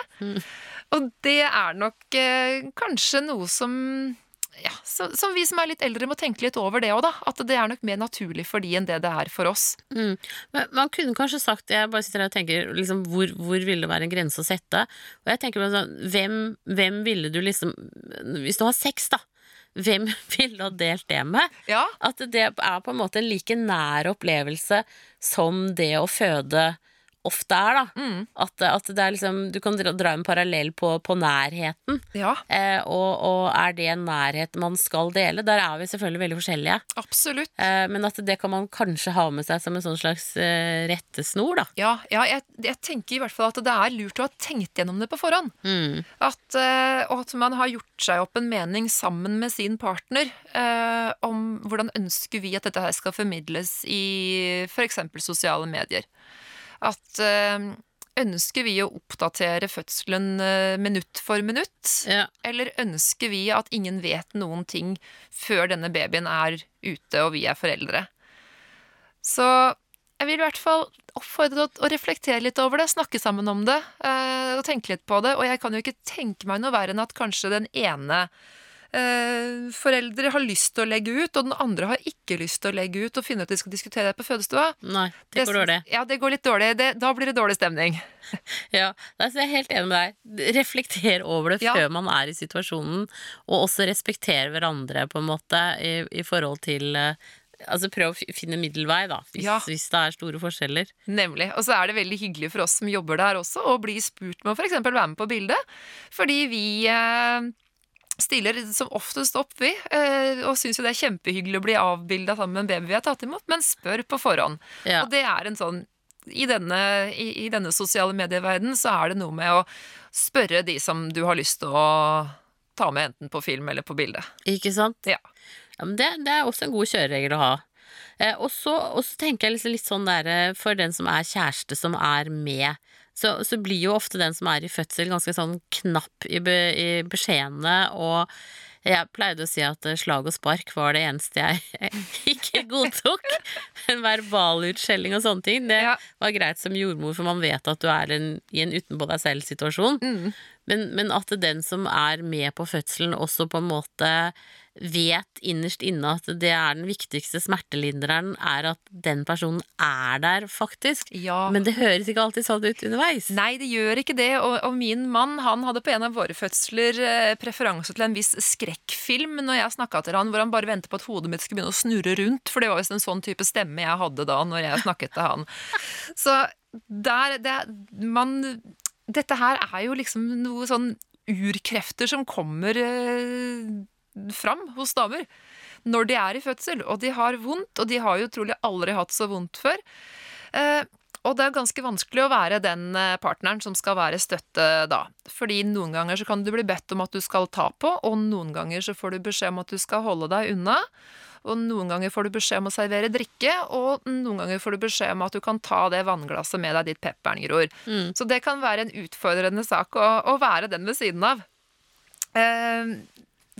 Og det er nok eh, kanskje noe som ja, så, som vi som er litt eldre må tenke litt over det òg, da. At det er nok mer naturlig for de enn det det er for oss. Mm. Men man kunne kanskje sagt Jeg bare sitter her og tenker liksom, hvor, hvor ville det være en grense å sette? Og jeg tenker sånn hvem, hvem ville du liksom Hvis du har sex, da. Hvem [LAUGHS] ville ha delt det med? Ja. At det er på en måte en like nær opplevelse som det å føde ofte er, da. Mm. At, at det er liksom Du kan dra, dra en parallell på, på nærheten. Ja, Eh, og, og er det en nærhet man skal dele? Der er vi selvfølgelig veldig forskjellige. absolutt. Eh, men at det kan man kanskje ha med seg som en sånn slags eh, rettesnor, da. Ja, ja jeg, jeg tenker i hvert fall at det er lurt å ha tenkt gjennom det på forhånd. Mm. At, eh, og at man har gjort seg opp en mening sammen med sin partner eh, om hvordan ønsker vi at dette her skal formidles i f.eks. sosiale medier. At eh, ønsker vi å oppdatere fødselen eh, minutt for minutt? Ja. Eller ønsker vi at ingen vet noen ting før denne babyen er ute og vi er foreldre? Så jeg vil i hvert fall oppfordre til å reflektere litt over det, snakke sammen om det eh, og tenke litt på det. Og jeg kan jo ikke tenke meg noe verre enn at kanskje den ene eh, foreldre har lyst til å legge ut, og den andre har ikke lyst til å legge ut og finne ut at de skal diskutere det på fødestua. Nei, det går dårlig. Ja, det går litt dårlig. Det, da blir det dårlig stemning. [LAUGHS] Ja, jeg er helt enig med deg. Reflekter over det Ja. før man er i situasjonen, og også respektere hverandre, på en måte, i, i forhold til eh, Altså prøv å finne middelvei, da, hvis, Ja. hvis det er store forskjeller. Nemlig. Og så er det veldig hyggelig for oss som jobber der også, å bli spurt med å f.eks. være med på bildet. Fordi vi eh, stiller som oftest opp, vi. Eh, og syns jo det er kjempehyggelig å bli avbilda sammen med en baby vi har tatt imot, men spør på forhånd. Ja. Og det er en sånn i denne, i, i denne sosiale medieverdenen så er det noe med å spørre de som du har lyst til å ta med enten på film eller på bilde. Ikke sant? Ja. Ja, men det, det er også en god kjøreregel å ha. Eh, og, så, tenker jeg liksom litt sånn der eh, For den som er kjæreste som er med, så, så blir jo ofte den som er i fødsel, ganske sånn knapp i, be, i beskjedene. Og jeg pleide å si at eh, slag og spark var det eneste jeg [LAUGHS] ikke godtok. En verbal utskjelling og sånne ting. Det Ja. var greit som jordmor, for man vet at du er en, i en utenpå deg selv-situasjon. Mm. Men, men at den som er med på fødselen, også på en måte vet innerst inne at det er den viktigste smertelindreren, er at den personen er der, faktisk. Ja. Men det høres ikke alltid sånn ut underveis. Nei, det gjør ikke det. Og, og min mann han hadde på en av våre fødsler eh, preferanse til en viss skrekkfilm når jeg snakka til han, hvor han bare ventet på at hodet mitt skulle begynne å snurre rundt. For det var visst en sånn type stemme jeg hadde da når jeg snakket til han. [LAUGHS] Så der det, man, Dette her er jo liksom noe sånn urkrefter som kommer eh, fram hos damer når de er i fødsel. Og de har vondt, og de har jo trolig aldri hatt så vondt før. Eh, og det er ganske vanskelig å være den eh, partneren som skal være støtte da. Fordi noen ganger så kan du bli bedt om at du skal ta på, og noen ganger så får du beskjed om at du skal holde deg unna. Og noen ganger får du beskjed om å servere drikke, og noen ganger får du beskjed om at du kan ta det vannglasset med deg dit pepperen gror. Mm. Så det kan være en utfordrende sak å, å være den ved siden av. Eh,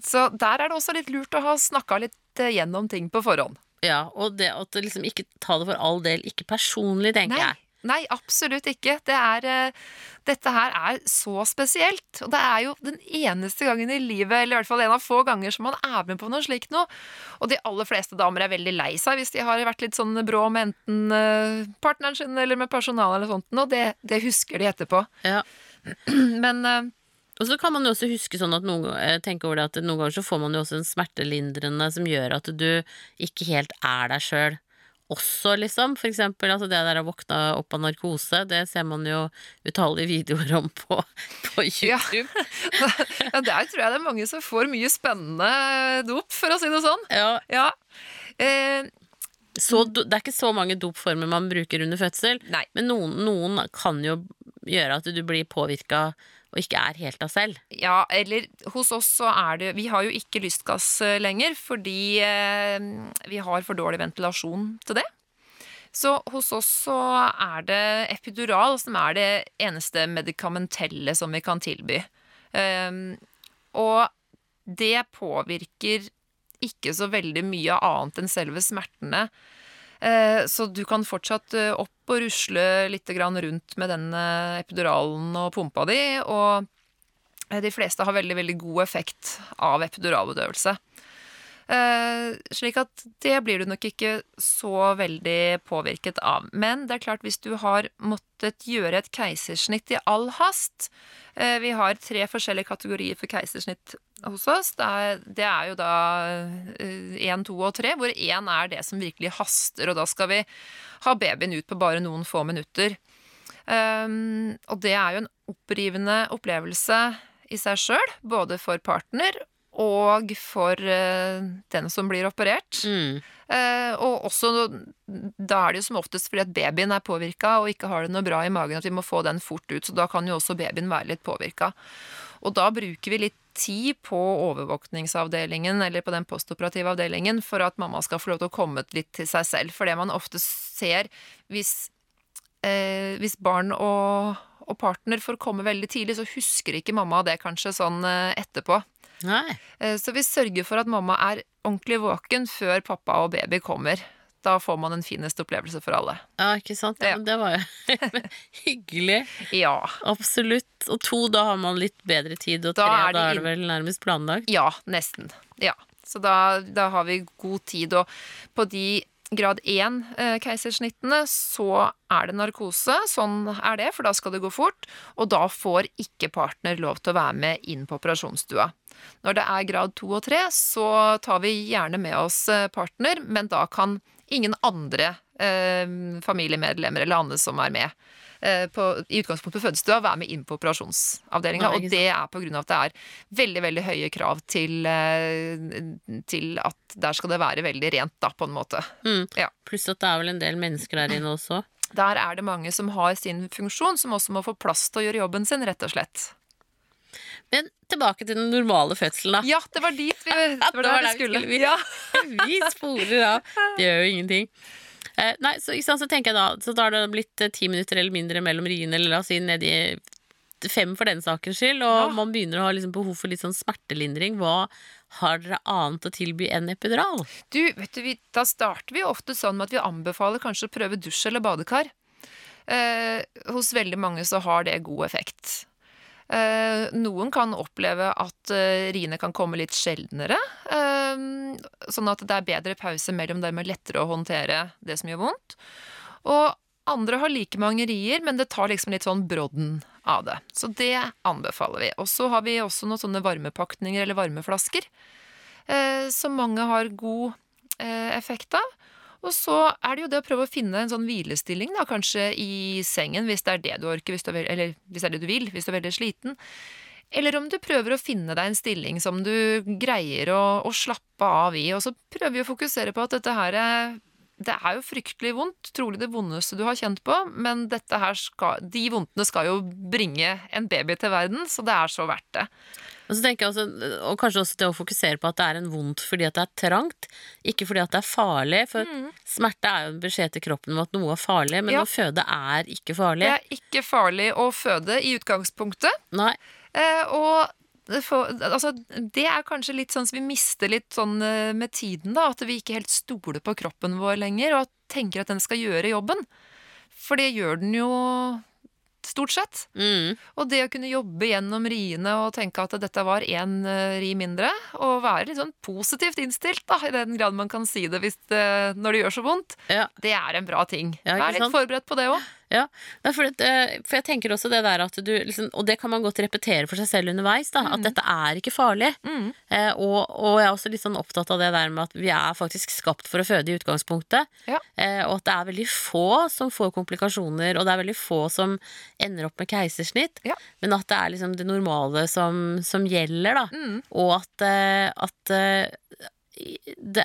så der er det også litt lurt å ha snakka litt eh, gjennom ting på forhånd. Ja, og det at liksom ikke ta det for all del ikke personlig, tenker Nei, jeg. nei, absolutt ikke. Det er, eh, dette her er så spesielt. Og det er jo den eneste gangen i livet, eller i hvert fall en av få ganger, som man er med på noe slikt noe. Og de aller fleste damer er veldig lei seg hvis de har vært litt sånn brå med enten eh, partneren sin eller med personalet eller sånt. Og det, det husker de etterpå. Ja. [CLEARS THROAT] Men Og så kan man jo også huske sånn at noen, eh, tenke over det at noen ganger så får man jo også en smertelindrende som gjør at du ikke helt er deg sjøl også, liksom. For eksempel altså det der å våkne opp av narkose, det ser man jo utallige [LAUGHS] videoer om på, på YouTube. [LAUGHS] ja, der tror jeg det er mange som får mye spennende dop, for å si det sånn. Ja. Ja. Eh, Så, det er ikke så mange dopformer man bruker under fødsel, nei. men noen, noen kan jo gjøre at du blir påvirka og ikke er helt av selv. Ja, eller hos oss så er det Vi har jo ikke lystgass eh, lenger, fordi eh, vi har for dårlig ventilasjon til det. Så hos oss så er det epidural som er det eneste medikamentelle som vi kan tilby. Um, og det påvirker ikke så veldig mye annet enn selve smertene. Eh, Så du kan fortsatt eh, opp og rusle litt rundt med den eh, epiduralen og pumpa di, og de fleste har veldig, veldig god effekt av epiduralbedøvelse. Eh, slik at det blir du nok ikke så veldig påvirket av. Men det er klart, hvis du har måttet gjøre et keisersnitt i all hast eh, Vi har tre forskjellige kategorier for keisersnitt hos oss. Det er, det er jo da én, to og tre, hvor én er det som virkelig haster, og da skal vi ha babyen ut på bare noen få minutter. Um, og det er jo en opprivende opplevelse i seg sjøl, både for partner og for eh, den som blir operert. Mm. Eh, og også da er det jo som oftest fordi at babyen er påvirka og ikke har det noe bra i magen, at vi må få den fort ut. Så da kan jo også babyen være litt påvirka. Og da bruker vi litt tid på overvåkningsavdelingen eller på den postoperative avdelingen for at mamma skal få lov til å komme litt til seg selv. For det man ofte ser hvis, eh, hvis barn og, og partner får komme veldig tidlig, så husker ikke mamma det kanskje sånn eh, etterpå. Nei. Eh, Så vi sørger for at mamma er ordentlig våken før pappa og baby kommer. Da får man en fineste opplevelse for alle. Ja, ikke sant? Ja, Det var jo [LAUGHS] hyggelig. Ja. Absolutt. Og to, da har man litt bedre tid, og Da tre, er det da er det vel nærmest planlagt. Ja, nesten. Ja. Så da, da har vi god tid. Og på de grad 1 eh, så er det narkose. Sånn er det, for da skal det gå fort. Og da får ikke partner lov til å være med inn på operasjonsstua. Når det er grad 2 og 3, så tar vi gjerne med oss eh, partner, men da kan ingen andre eh, familiemedlemmer eller andre som er med på, i utgangspunktet på fødestua, være med inn på operasjonsavdelinga. Og det er på grunn av at det er veldig, veldig høye krav til, eh, til at der skal det være veldig rent, da, på en måte. Mm. Ja. Pluss at det er vel en del mennesker der inne også. Der er det mange som har sin funksjon, som også må få plass til å gjøre jobben sin, rett og slett. Men tilbake til den normale fødselen, da. Ja, det var dit vi, det var [LAUGHS] det var vi skulle. vi. Ja. [LAUGHS] Vi sporer av. Det gjør jo ingenting. Eh, nei, så, sant, så tenker jeg da Så da har det blitt eh, ti minutter eller mindre mellom riene, eller la oss si nedi fem for den sakens skyld, og Ja. man begynner å ha liksom behov for litt sånn smertelindring. Hva har dere annet å tilby enn epidural? Du, vet du, vi, da starter vi ofte sånn med at vi anbefaler kanskje å prøve dusj eller badekar. Eh, hos veldig mange så har det god effekt. Eh, noen kan oppleve at eh, riene kan komme litt sjeldnere, eh, sånn at det er bedre pause mellom dem og lettere å håndtere det som gjør vondt. Og andre har like mange rier, men det tar liksom litt sånn brodden av det. Så det anbefaler vi. Og så har vi også noen sånne varmepakninger eller varmeflasker, som mange har god effekt av. Og så er det jo det å prøve å finne en sånn hvilestilling, da, kanskje i sengen, hvis det er det du orker, hvis du er, eller hvis det er det du vil, hvis du er veldig sliten. Eller om du prøver å finne deg en stilling som du greier å, å slappe av i. Og så prøver vi å fokusere på at dette her er- Det er jo fryktelig vondt, trolig det vondeste du har kjent på, men skal, de vondtene skal jo bringe en baby til verden, så det er så verdt det. Og så tenker jeg også, og kanskje også det å fokusere på at det er en vondt fordi at det er trangt, ikke fordi at det er farlig. For smerte er jo en beskjed til kroppen om at noe er farlig, men Ja. å føde er ikke farlig. Det er ikke farlig å føde i utgangspunktet. Nei. Eh, og det får- altså, det er kanskje litt sånn som vi mister litt sånn eh, med tiden, da. At vi ikke helt stoler på kroppen vår lenger, og tenker at den skal gjøre jobben. For det gjør den jo stort sett. Mm. Og det å kunne jobbe gjennom riene og tenke at dette var én ri mindre, og være litt sånn positivt innstilt, da, i den grad man kan si det hvis det, når det gjør så vondt, Ja. det er en bra ting. Ja, Vær litt forberedt på det òg. Ja, for, det, eh, for jeg tenker også det der at du liksom, Og det kan man godt repetere for seg selv underveis, da, at dette er ikke farlig. Mm. Eh, og, og jeg er også litt sånn opptatt av det der med at vi er faktisk skapt for å føde i utgangspunktet. Ja. Eh, og at det er veldig få som får komplikasjoner, og det er veldig få som ender opp med keisersnitt. Ja. Men at det er liksom det normale som, som gjelder, da. Mm. Og at, eh, at eh, det,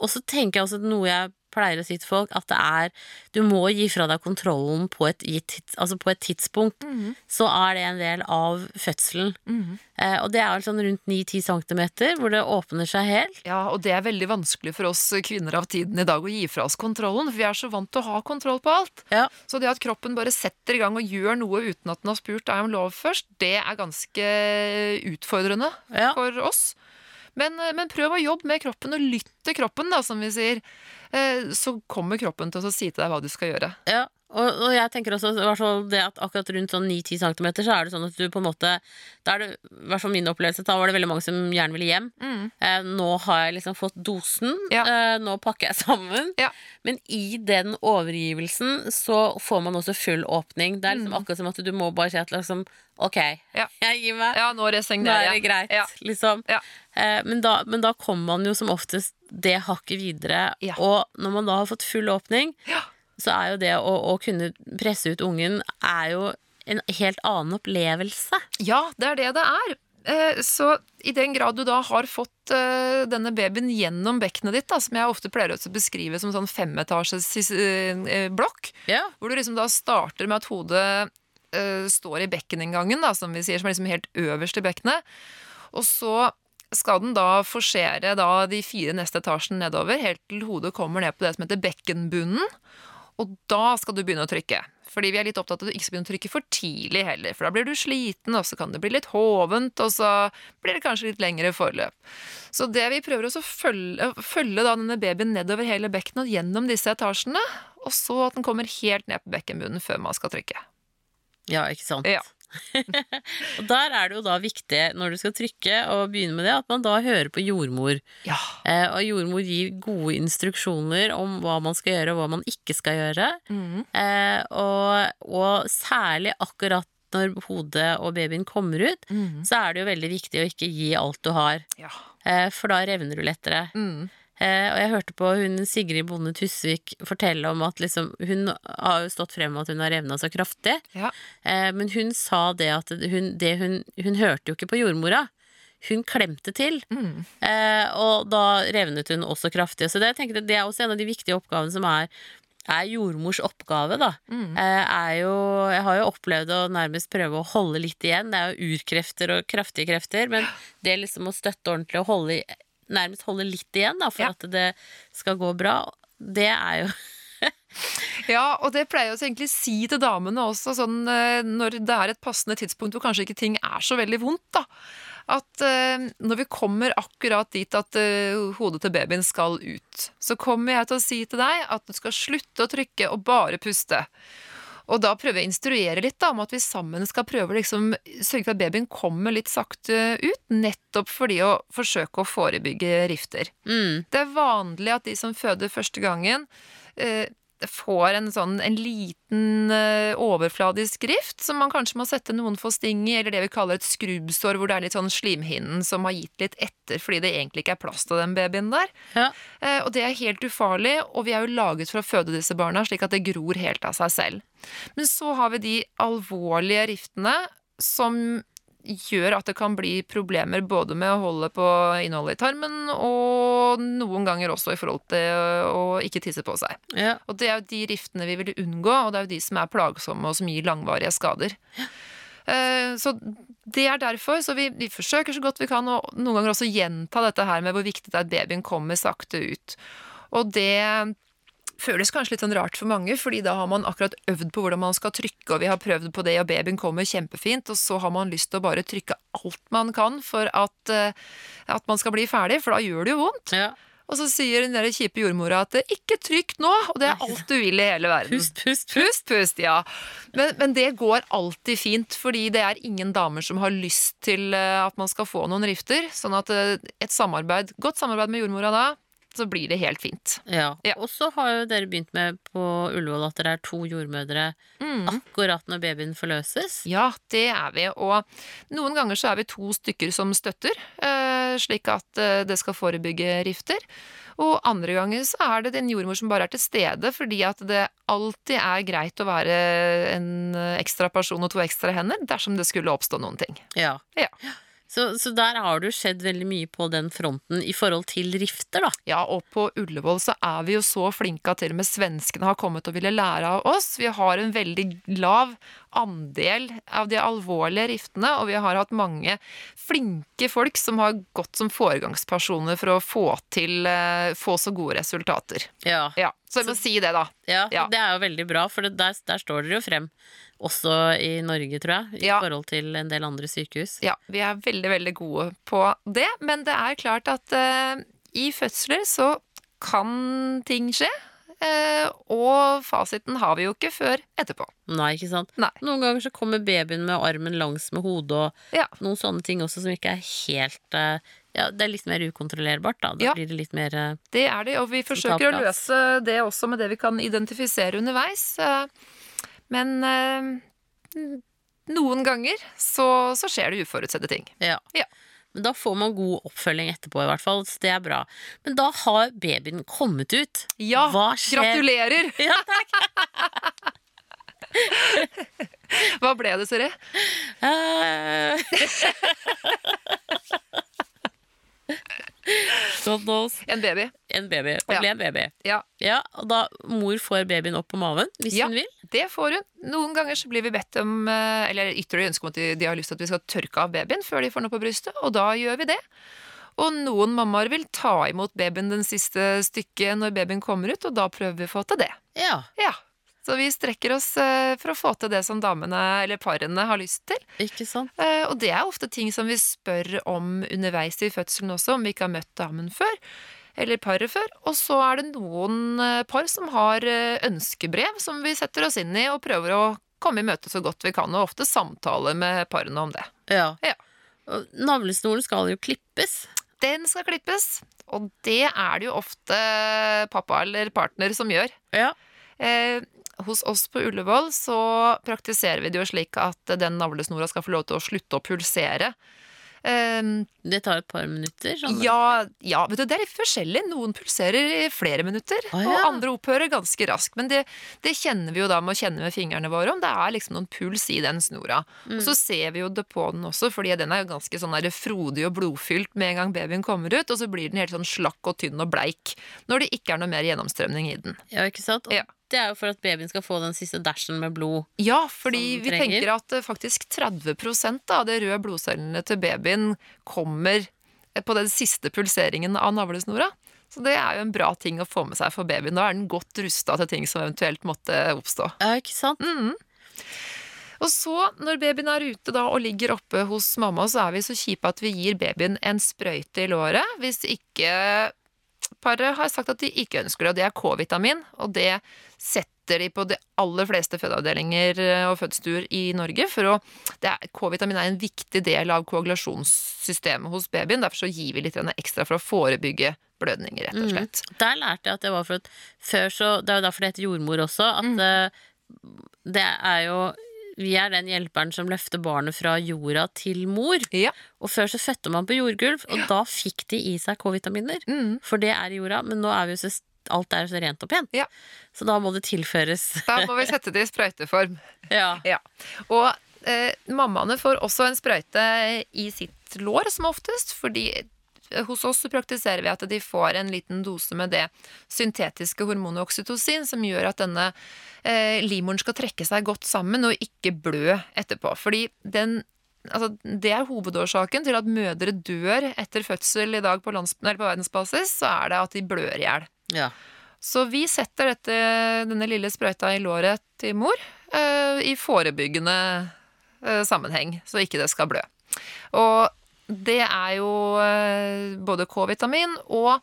Og så tenker jeg også noe jeg pleier å si til folk, at det er Du må gi fra deg kontrollen på et, gitt tids- altså på et tidspunkt. Mhm. Så er det en del av fødselen. Mhm. Eh, og det er vel sånn rundt 9-10 cm, hvor det åpner seg helt. Ja, og det er veldig vanskelig for oss kvinner av tiden i dag å gi fra oss kontrollen, for vi er så vant til å ha kontroll på alt. Ja. Så det at kroppen bare setter i gang og gjør noe uten at den har spurt deg om lov først, det er ganske utfordrende Ja. for oss. Men, eh, men prøv å jobbe med kroppen og lytt til kroppen, da, som vi sier. Eh, Så kommer kroppen til å si til deg hva du skal gjøre. Ja, og, og jeg tenker også det at akkurat rundt sånn 9-10 cm så er det sånn at du på en måte Da er det, i hvert fall min opplevelse, da var det veldig mange som gjerne ville hjem. Eh, nå har jeg liksom fått dosen, Ja. eh, nå pakker jeg sammen. Ja. Men i den overgivelsen så får man også full åpning. Det er liksom akkurat som at du må bare si at liksom Ok, Mm. Ja. jeg gir meg. Ja, nå Nå er det greit, Ja. liksom. Ja. Eh, men, da, men da kommer man jo som oftest det hakket videre. Og når man da har fått full åpning, Ja. Så er jo det å, å kunne presse ut ungen er jo en helt annen opplevelse. Ja, det er det det er. Eh, Så i den grad du da har fått eh, denne babyen gjennom bekkenet ditt, da, som jeg ofte pleier å beskrive som sånn femetasjes eh, blokk, Ja. hvor du liksom da starter med at hodet står i bekkeninngangen, da, som vi sier, som er liksom helt øverst i bekkenet, og så skal den da forsere da de fire neste etasjene nedover, helt til hodet kommer ned på det som heter bekkenbunnen, og da skal du begynne å trykke. Fordi vi er litt opptatt av at du ikke skal begynne å trykke for tidlig heller, for da blir du sliten, og så kan det bli litt hovent, og så blir det kanskje litt lengre forløp. Så det vi prøver å følge, følge da denne babyen nedover hele bekkenet og gjennom disse etasjene, og så at den kommer helt ned på bekkenbunnen før man skal trykke. ja, ikke sant? Ja. [LAUGHS] og der er det jo da viktig, når du skal trykke og begynne med det, at man da hører på jordmor. Ja. Eh, og jordmor gir gode instruksjoner om hva man skal gjøre, og hva man ikke skal gjøre. Mm. Eh, og, og særlig akkurat når hodet og babyen kommer ut, mm. så er det jo veldig viktig å ikke gi alt du har. Ja. Eh, for da revner du lettere. Mhm. Eh, og jeg hørte på hun Sigrid Bonde Tusvik fortelle om at liksom, hun har jo stått frem med at hun har revna så kraftig. Ja. Eh, men hun sa det at hun, det hun, hun hørte jo ikke på jordmora. Hun klemte til, Mm. eh, og da revnet hun også kraftig. Så det, jeg det er også en av de viktige oppgavene som er, er jordmors oppgave, da. Mm. Eh, er jo Jeg har jo opplevd å nærmest prøve å holde litt igjen. Det er jo urkrefter og kraftige krefter, men det liksom å støtte ordentlig og holde, nærmest holde litt igjen da, for Ja. at det skal gå bra, det er jo [LAUGHS] Ja, og det pleier jeg å si til damene også, sånn eh, når det er et passende tidspunkt hvor kanskje ikke ting er så veldig vondt, da. At uh, når vi kommer akkurat dit at uh, hodet til babyen skal ut, så kommer jeg til å si til deg at du skal slutte å trykke og bare puste. Og da prøver jeg å instruere litt da, om at vi sammen skal prøve å liksom, sørge for at babyen kommer litt sakte ut, nettopp fordi å forsøke å forebygge rifter. Mm. Det er vanlig at de som føder første gangen, eh, får en sånn en liten eh, overfladisk rift som man kanskje må sette noen få sting i, eller det vi kaller et skrubbsår, hvor det er litt sånn slimhinnen som har gitt litt etter fordi det egentlig ikke er plass til den babyen der. Ja. Eh, og det er helt ufarlig, og vi er jo laget for å føde disse barna, slik at det gror helt av seg selv. Men så har vi de alvorlige riftene som gjør at det kan bli problemer både med å holde på innholdet i tarmen, og noen ganger også i forhold til å ikke tisse på seg. Ja. Og det er jo de riftene vi vil unngå, og det er jo de som er plagsomme og som gir langvarige skader. Ja. Så det er derfor, så vi, vi forsøker så godt vi kan, og noen ganger også gjenta dette her med hvor viktig det er at babyen kommer sakte ut. Og det føles kanskje litt sånn rart for mange, fordi da har man akkurat øvd på hvordan man skal trykke, og vi har prøvd på det, og babyen kommer kjempefint, og så har man lyst til å bare trykke alt man kan for at, eh, at man skal bli ferdig, for da gjør det jo vondt. ja. Og så sier den der kjipe jordmora at 'ikke trykk nå', og det er alt du vil i hele verden. Pust, pust, pust. Pust, pust, ja. Men, men det går alltid fint, fordi det er ingen damer som har lyst til eh, at man skal få noen rifter. Sånn at eh, et samarbeid, godt samarbeid med jordmora da, så blir det helt fint. Ja. Ja. Og så har jo dere begynt med på Ullevål at dere er to jordmødre Mm. akkurat når babyen forløses. Ja, det er vi. Og noen ganger så er vi to stykker som støtter, eh, slik at eh, det skal forebygge rifter. Og andre ganger så er det en jordmor som bare er til stede, fordi at det alltid er greit å være en eh, ekstra person og to ekstra hender dersom det skulle oppstå noen ting. Ja. Ja. Så, så der har det jo skjedd veldig mye på den fronten i forhold til rifter, da. Ja, og på Ullevål så er vi jo så flinke at til og med svenskene har kommet og ville lære av oss. Vi har en veldig lav andel av de alvorlige riftene, og vi har hatt mange flinke folk som har gått som foregangspersoner for å få til eh, få så gode resultater. Ja. Ja, så jeg må si det, da. Ja, Ja. det er jo veldig bra, for det, der, der står dere jo frem. Også i Norge, tror jeg, i Ja. forhold til en del andre sykehus. Ja, vi er veldig, veldig gode på det, men det er klart at uh, i fødsler så kan ting skje. Eh, og fasiten har vi jo ikke før etterpå. Nei, ikke sant? Nei. Noen ganger så kommer babyen med armen langs med hodet, og Ja. noen sånne ting også som ikke er helt eh, Ja, det er litt mer ukontrollerbart, da. Da Ja. blir det litt mer eh, Det er det, og vi forsøker å løse det også med det vi kan identifisere underveis. Men noen ganger så, så skjer det uforutsette ting. Ja. Ja. Men da får man god oppfølging etterpå, i hvert fall. Så det er bra. Men da har babyen kommet ut. Ja, Hva skjer? gratulerer! [LAUGHS] Ja, takk. Hva ble det, Siri? Uh... God knows. En baby. En baby. Det Ja. ble en baby. Ja, Ja, og da mor får babyen opp på maven, hvis Ja. hun vil. det får hun. Noen ganger så blir vi bedt om eller Eller ytterligere ønske om at de, de har lyst til at vi skal tørke av babyen før de får noe på brystet, og da gjør vi det. Og noen mammaer vil ta imot babyen den siste stykket når babyen kommer ut, og da prøver vi å få til det. Ja, Ja. Så vi strekker oss eh, for å få til det som damene eller parene har lyst til. ikke sant? Eh, Og det er ofte ting som vi spør om underveis i fødselen også, om vi ikke har møtt damen før. Eller paret før. Og så er det noen eh, par som har eh, ønskebrev som vi setter oss inn i og prøver å komme i møte så godt vi kan, og ofte samtale med parene om det. Ja. Ja. Og navlesnoren skal jo klippes. Den skal klippes, og det er det jo ofte pappa eller partner som gjør. Ja. Eh, hos oss på Ullevål så praktiserer vi det jo slik at den navlesnora skal få lov til å slutte å pulsere. Eh, Det tar et par minutter. Sånn. ja, ja, vet du, det er litt forskjellig. Noen pulserer i flere minutter, ah, ja. og andre opphører ganske raskt. Men det, det kjenner vi jo da med å kjenne med fingrene våre om. Det er liksom noen puls i den snora. Mm. Og så ser vi jo det på den også, fordi den er jo ganske sånn frodig og blodfylt med en gang babyen kommer ut, og så blir den helt sånn slakk og tynn og bleik når det ikke er noe mer gjennomstrømning i den. Ja, ikke sant? Og Ja. Det er jo for at babyen skal få den siste dashen med blod. Ja, fordi vi trenger. tenker at eh, faktisk 30% av de røde blodcellene til babyen kommer eh, på den siste pulseringen av navlesnora. Så det er jo en bra ting å få med seg for babyen. Da er den godt rusta til ting som eventuelt måtte oppstå. Ja, ikke sant? Mhm. Og så, når babyen er ute da og ligger oppe hos mamma, så er vi så kjipe at vi gir babyen en sprøyte i låret. Hvis ikke paret har sagt at de ikke ønsker det, og det er K-vitamin, og det setter de på de aller fleste fødeavdelinger eh, og fødestuer i Norge. for K-vitamin er en viktig del av koagulasjonssystemet hos babyen. Derfor så gir vi litt ekstra for å forebygge blødninger, rett og slett. Der lærte jeg at det var for at før så Det er jo derfor det heter jordmor også. At eh, det er jo Vi er den hjelperen som løfter barnet fra jorda til mor. Ja. Og før så fødte man på jordgulv, og da fikk de i seg K-vitaminer. Mm. For det er i jorda, men nå er vi jo så alt er så rent og pent. Ja. Så da må det tilføres. Da må vi sette det i sprøyteform. [LAUGHS] Ja. Ja. Og eh, mammaene får også en sprøyte i sitt lår, som oftest, fordi hos oss så praktiserer vi at de får en liten dose med det syntetiske hormonet oksytocin, som gjør at denne eh, livmoren skal trekke seg godt sammen og ikke blø etterpå. Fordi den Altså, det er hovedårsaken til at mødre dør etter fødsel i dag på, lands, på verdensbasis. Så er det at de blør i hjel. ja. Så vi setter dette, denne lille sprøyta i låret til mor eh, i forebyggende eh, sammenheng, så ikke det skal blø. Og det er jo eh, både K-vitamin og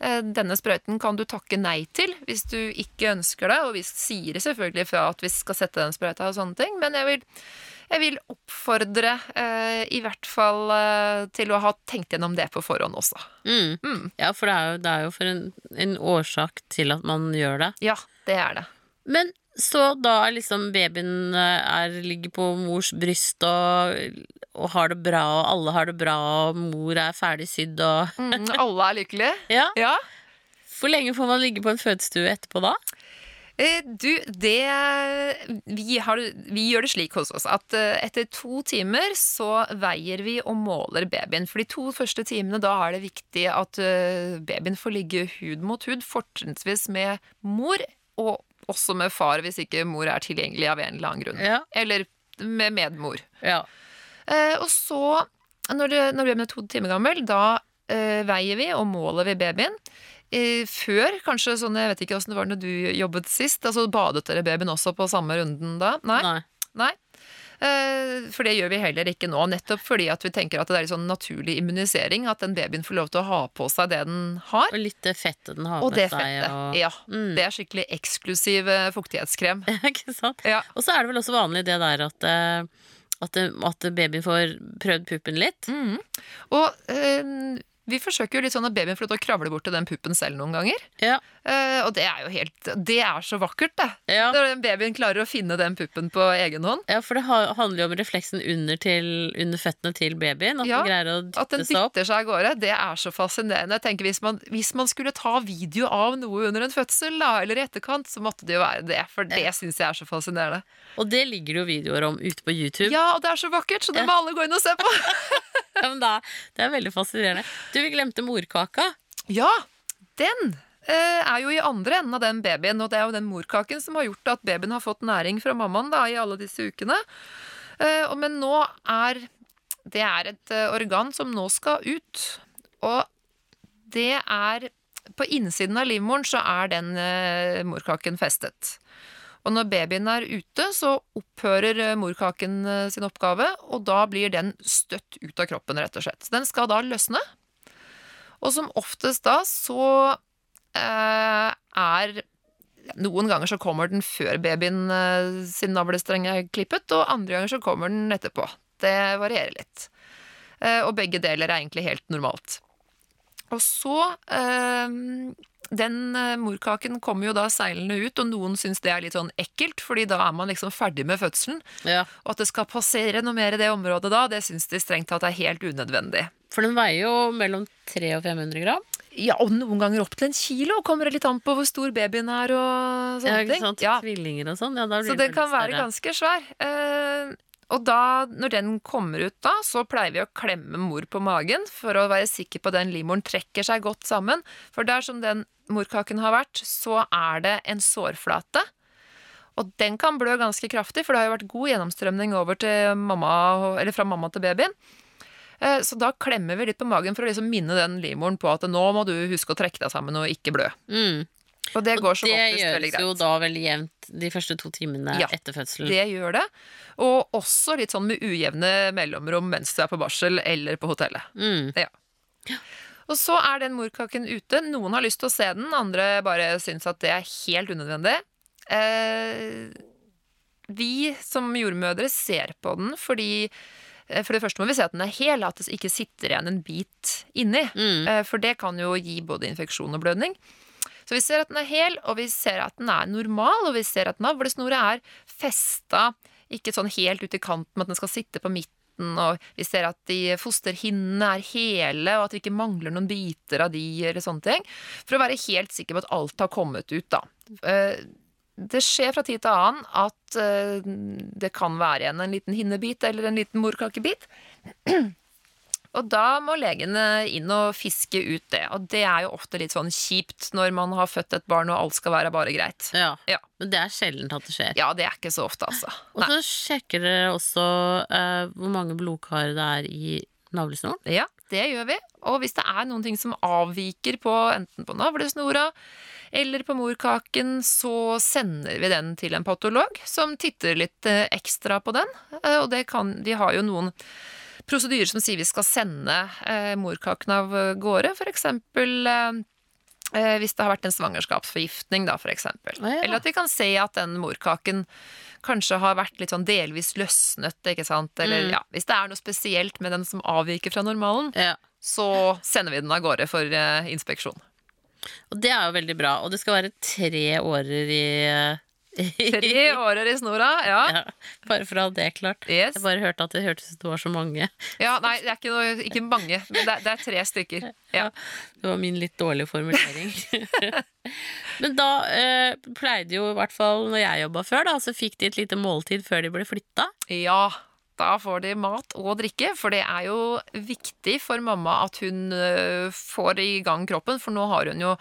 eh, denne sprøyten kan du takke nei til hvis du ikke ønsker det, og vi sier selvfølgelig fra at vi skal sette den sprøyta og sånne ting, men jeg vil, jeg vil oppfordre eh, i hvert fall eh, til å ha tenkt gjennom det på forhånd også. Mm. Mm. ja, for det er jo, det er jo for en, en årsak til at man gjør det. Ja, det er det. Men så da er liksom babyen eh, er, ligger på mors bryst og, og har det bra, og alle har det bra, og mor er ferdig sydd og [LAUGHS] Mm, alle er lykkelige. Ja. Ja. Hvor lenge får man ligge på en fødestue etterpå da? Eh, Du, det vi, har, vi gjør det slik hos oss at eh, etter to timer så veier vi og måler babyen. For de to første timene da er det viktig at babyen får ligge hud mot hud, fortrinnsvis med mor, og også med far hvis ikke mor er tilgjengelig av en eller annen grunn. Ja. Eller med medmor. Ja. Eh, og så, når, det, når babyen er to timer gammel, da eh, veier vi og måler vi babyen. Eh, før, kanskje sånn, jeg vet ikke åssen det var når du jobbet sist, altså badet dere babyen også på samme runden da? Nei? Nei. Nei. Eh, for det gjør vi heller ikke nå, nettopp fordi at vi tenker at det er en sånn naturlig immunisering, at den babyen får lov til å ha på seg det den har. Og litt det fettet den har Og med det seg. Og... Ja. Mm. Det er skikkelig eksklusiv eh, fuktighetskrem. [LAUGHS] ikke sant? Ja. Og så er det vel også vanlig det der at, eh, at, at babyen får prøvd puppen litt. Mm. Og øh, vi forsøker jo litt sånn at babyen får lov til å kravle bort til den puppen selv noen ganger. Ja. Eh, og det er jo helt Det er så vakkert, det. Ja. Når den babyen klarer å finne den puppen på egen hånd. ja, for det handler jo om refleksen under, til, under føttene til babyen. At Ja, den greier å At den dytte seg opp. dytter seg av gårde, det er så fascinerende. Jeg tenker Hvis man, hvis man skulle ta video av noe under en fødsel, da, eller i etterkant, så måtte det jo være det. For det syns jeg er så fascinerende. Og det ligger det jo videoer om ute på YouTube. Ja, og det er så vakkert, så det må alle gå inn og se på. [LAUGHS] Ja, men da, det er veldig fascinerende. Du, vi glemte morkaka. Ja, den er jo i andre enden av den babyen, og det er jo den morkaken som har gjort at babyen har fått næring fra mammaen da, i alle disse ukene. Eh, men nå er det er et eh, organ som nå skal ut, og det er På innsiden av livmoren så er den eh, morkaken festet. Og når babyen er ute, så opphører eh, morkaken eh, sin oppgave, og da blir den støtt ut av kroppen, rett og slett. Så den skal da løsne. Og som oftest da så eh, er Noen ganger så kommer den før babyen eh, sin navlestreng er klippet, og andre ganger så kommer den etterpå. Det varierer litt. Eh, og begge deler er egentlig helt normalt. Og så eh, Den eh, morkaken kommer jo da seilende ut, og noen syns det er litt sånn ekkelt, fordi da er man liksom ferdig med fødselen. Ja. Og at det skal passere noe mer i det området da, det syns de strengt tatt er helt unødvendig. For den veier jo mellom 300 og 500 gram. Ja, og noen ganger opp til en kilo. Kommer det litt an på hvor stor babyen er og sånne Ja, ikke ting. sant? Ja, Tvillinger og sånn. Ja, så det den kan være større. ganske svær. Eh, og da, når den kommer ut da, så pleier vi å klemme mor på magen for å være sikker på at den livmoren trekker seg godt sammen. For der som den morkaken har vært, så er det en sårflate. Og den kan blø ganske kraftig, for det har jo vært god gjennomstrømning over til mamma, eller fra mamma til babyen. Eh, Så da klemmer vi litt på magen for å liksom minne den livmoren på at nå må du huske å trekke deg sammen og ikke blø. Mm. Og det går som Det oftest veldig gjøres jo da veldig jevnt de første to timene Ja, etter fødselen. Det gjør det. Og også litt sånn med ujevne mellomrom mens du er på barsel eller på hotellet. Mm. Og så er den morkaken ute. Noen har lyst til å se den, andre bare syns at det er helt unødvendig. Eh, vi som jordmødre ser på den fordi For det første må vi se at den er hel, at det ikke sitter igjen en bit inni. Mm. Eh, For det kan jo gi både infeksjon og blødning. Så vi ser at den er hel, og vi ser at den er normal, og vi ser at navlesnoret er festa, ikke sånn helt ut i kanten, men at den skal sitte på midten, og vi ser at de fosterhinnene er hele, og at det ikke mangler noen biter av de, eller sånne ting. For å være helt sikker på at alt har kommet ut, da. Det skjer fra tid til annen at uh, det kan være igjen en liten hinnebit eller en liten morkakebit. [CLEARS THROAT] Og da må legene inn og fiske ut det. Og det er jo ofte litt sånn kjipt når man har født et barn og alt skal være bare greit. Ja. Ja. Men det er sjelden at det skjer. Ja, det er ikke så ofte, altså. Og så sjekker dere også uh, hvor mange blodkar det er i navlesnoren. Ja, det gjør vi. Og hvis det er noen ting som avviker på enten på navlesnora eller på morkaken, så sender vi den til en patolog som titter litt eh, ekstra på den. Eh, Og kan, vi har jo noen prosedyrer som sier vi skal sende eh, morkaken av gårde, eh, hvis det har vært en svangerskapsforgiftning, da, eksempel. Ja. Eller at vi kan se at den morkaken kanskje har vært litt sånn delvis løsnet, ikke sant. Eller Mm. ja, hvis det er noe spesielt med den som avviker fra normalen, Ja. så sender vi den av gårde for eh, inspeksjon. Og det er jo veldig bra. Og det skal være tre årer i, i [LAUGHS] Tre årer i snora, ja. Ja, bare for å ha det klart. Yes. Jeg bare hørte at det hørtes ut som det var så mange. ja nei, det er ikke, noe, ikke mange, men det er, det er tre stykker. Ja. Det var min litt dårlige formulering. [LAUGHS] Men da eh, pleide jo, i hvert fall når jeg jobba før, da, så fikk de et lite måltid før de ble flytta. ja, da får de mat og drikke, for det er jo viktig for mamma at hun øh, får i gang kroppen, for nå har hun jo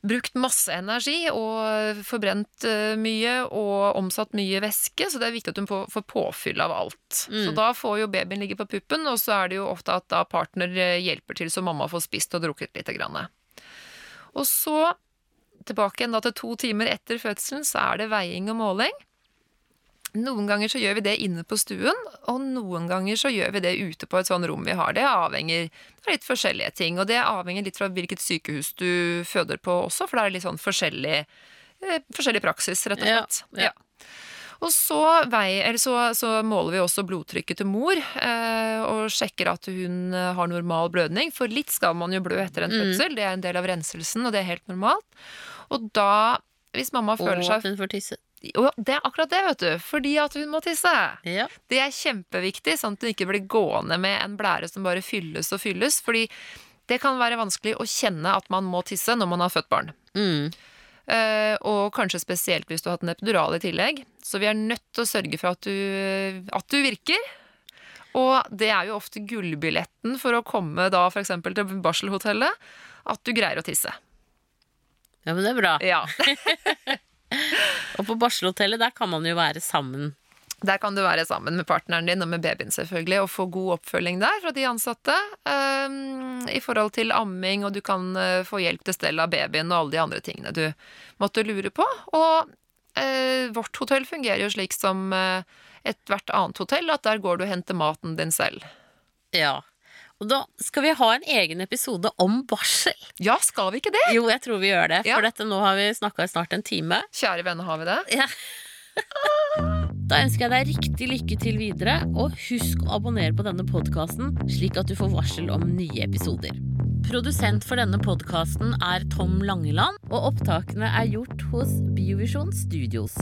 brukt masse energi og forbrent øh, mye og omsatt mye væske, så det er viktig at hun får, påfyll av alt. Mm. Så da får jo babyen ligge på puppen, og så er det jo ofte at da partner øh, hjelper til så mamma får spist og drukket lite grann. Og så, tilbake igjen da til to timer etter fødselen, så er det veiing og måling. Noen ganger så gjør vi det inne på stuen, og noen ganger så gjør vi det ute på et sånn rom vi har. Det avhenger er litt forskjellige ting, og det avhenger litt fra hvilket sykehus du føder på også, for det er litt sånn forskjellig, eh, forskjellig praksis, rett og Ja, slett. ja. Og så, vei, eller så, så måler vi også blodtrykket til mor, eh, og sjekker at hun har normal blødning, for litt skal man jo blø etter en Mm. fødsel, det er en del av renselsen, og det er helt normalt. Og da, hvis mamma føler seg at hun får tisse. Og det er akkurat det, vet du. Fordi at hun må tisse. Ja. Det er kjempeviktig, sånn at hun ikke blir gående med en blære som bare fylles og fylles. Fordi det kan være vanskelig å kjenne at man må tisse når man har født barn. Mm. Uh, og kanskje spesielt hvis du har hatt en epidural i tillegg. Så vi er nødt til å sørge for at du, at du virker. Og det er jo ofte gullbilletten for å komme da f.eks. til barselhotellet. At du greier å tisse. ja, men det er bra. Ja. [LAUGHS] [LAUGHS] Og på barselhotellet, der kan man jo være sammen. Der kan du være sammen med partneren din og med babyen selvfølgelig, og få god oppfølging der fra de ansatte Um, i forhold til amming, og du kan uh, få hjelp til stell av babyen og alle de andre tingene du måtte lure på. Og uh, vårt hotell fungerer jo slik som uh, ethvert annet hotell, at der går du og henter maten din selv. Ja. Og da skal vi ha en egen episode om barsel. Ja, skal vi ikke det? Jo, jeg tror vi gjør det, for dette nå har vi snakka i snart en time. Kjære venner, har vi det? Ja. [LAUGHS] Da ønsker jeg deg riktig lykke til videre, og husk å abonnere på denne podkasten, slik at du får varsel om nye episoder. Produsent for denne podkasten er Tom Langeland, og opptakene er gjort hos Biovisjon Studios.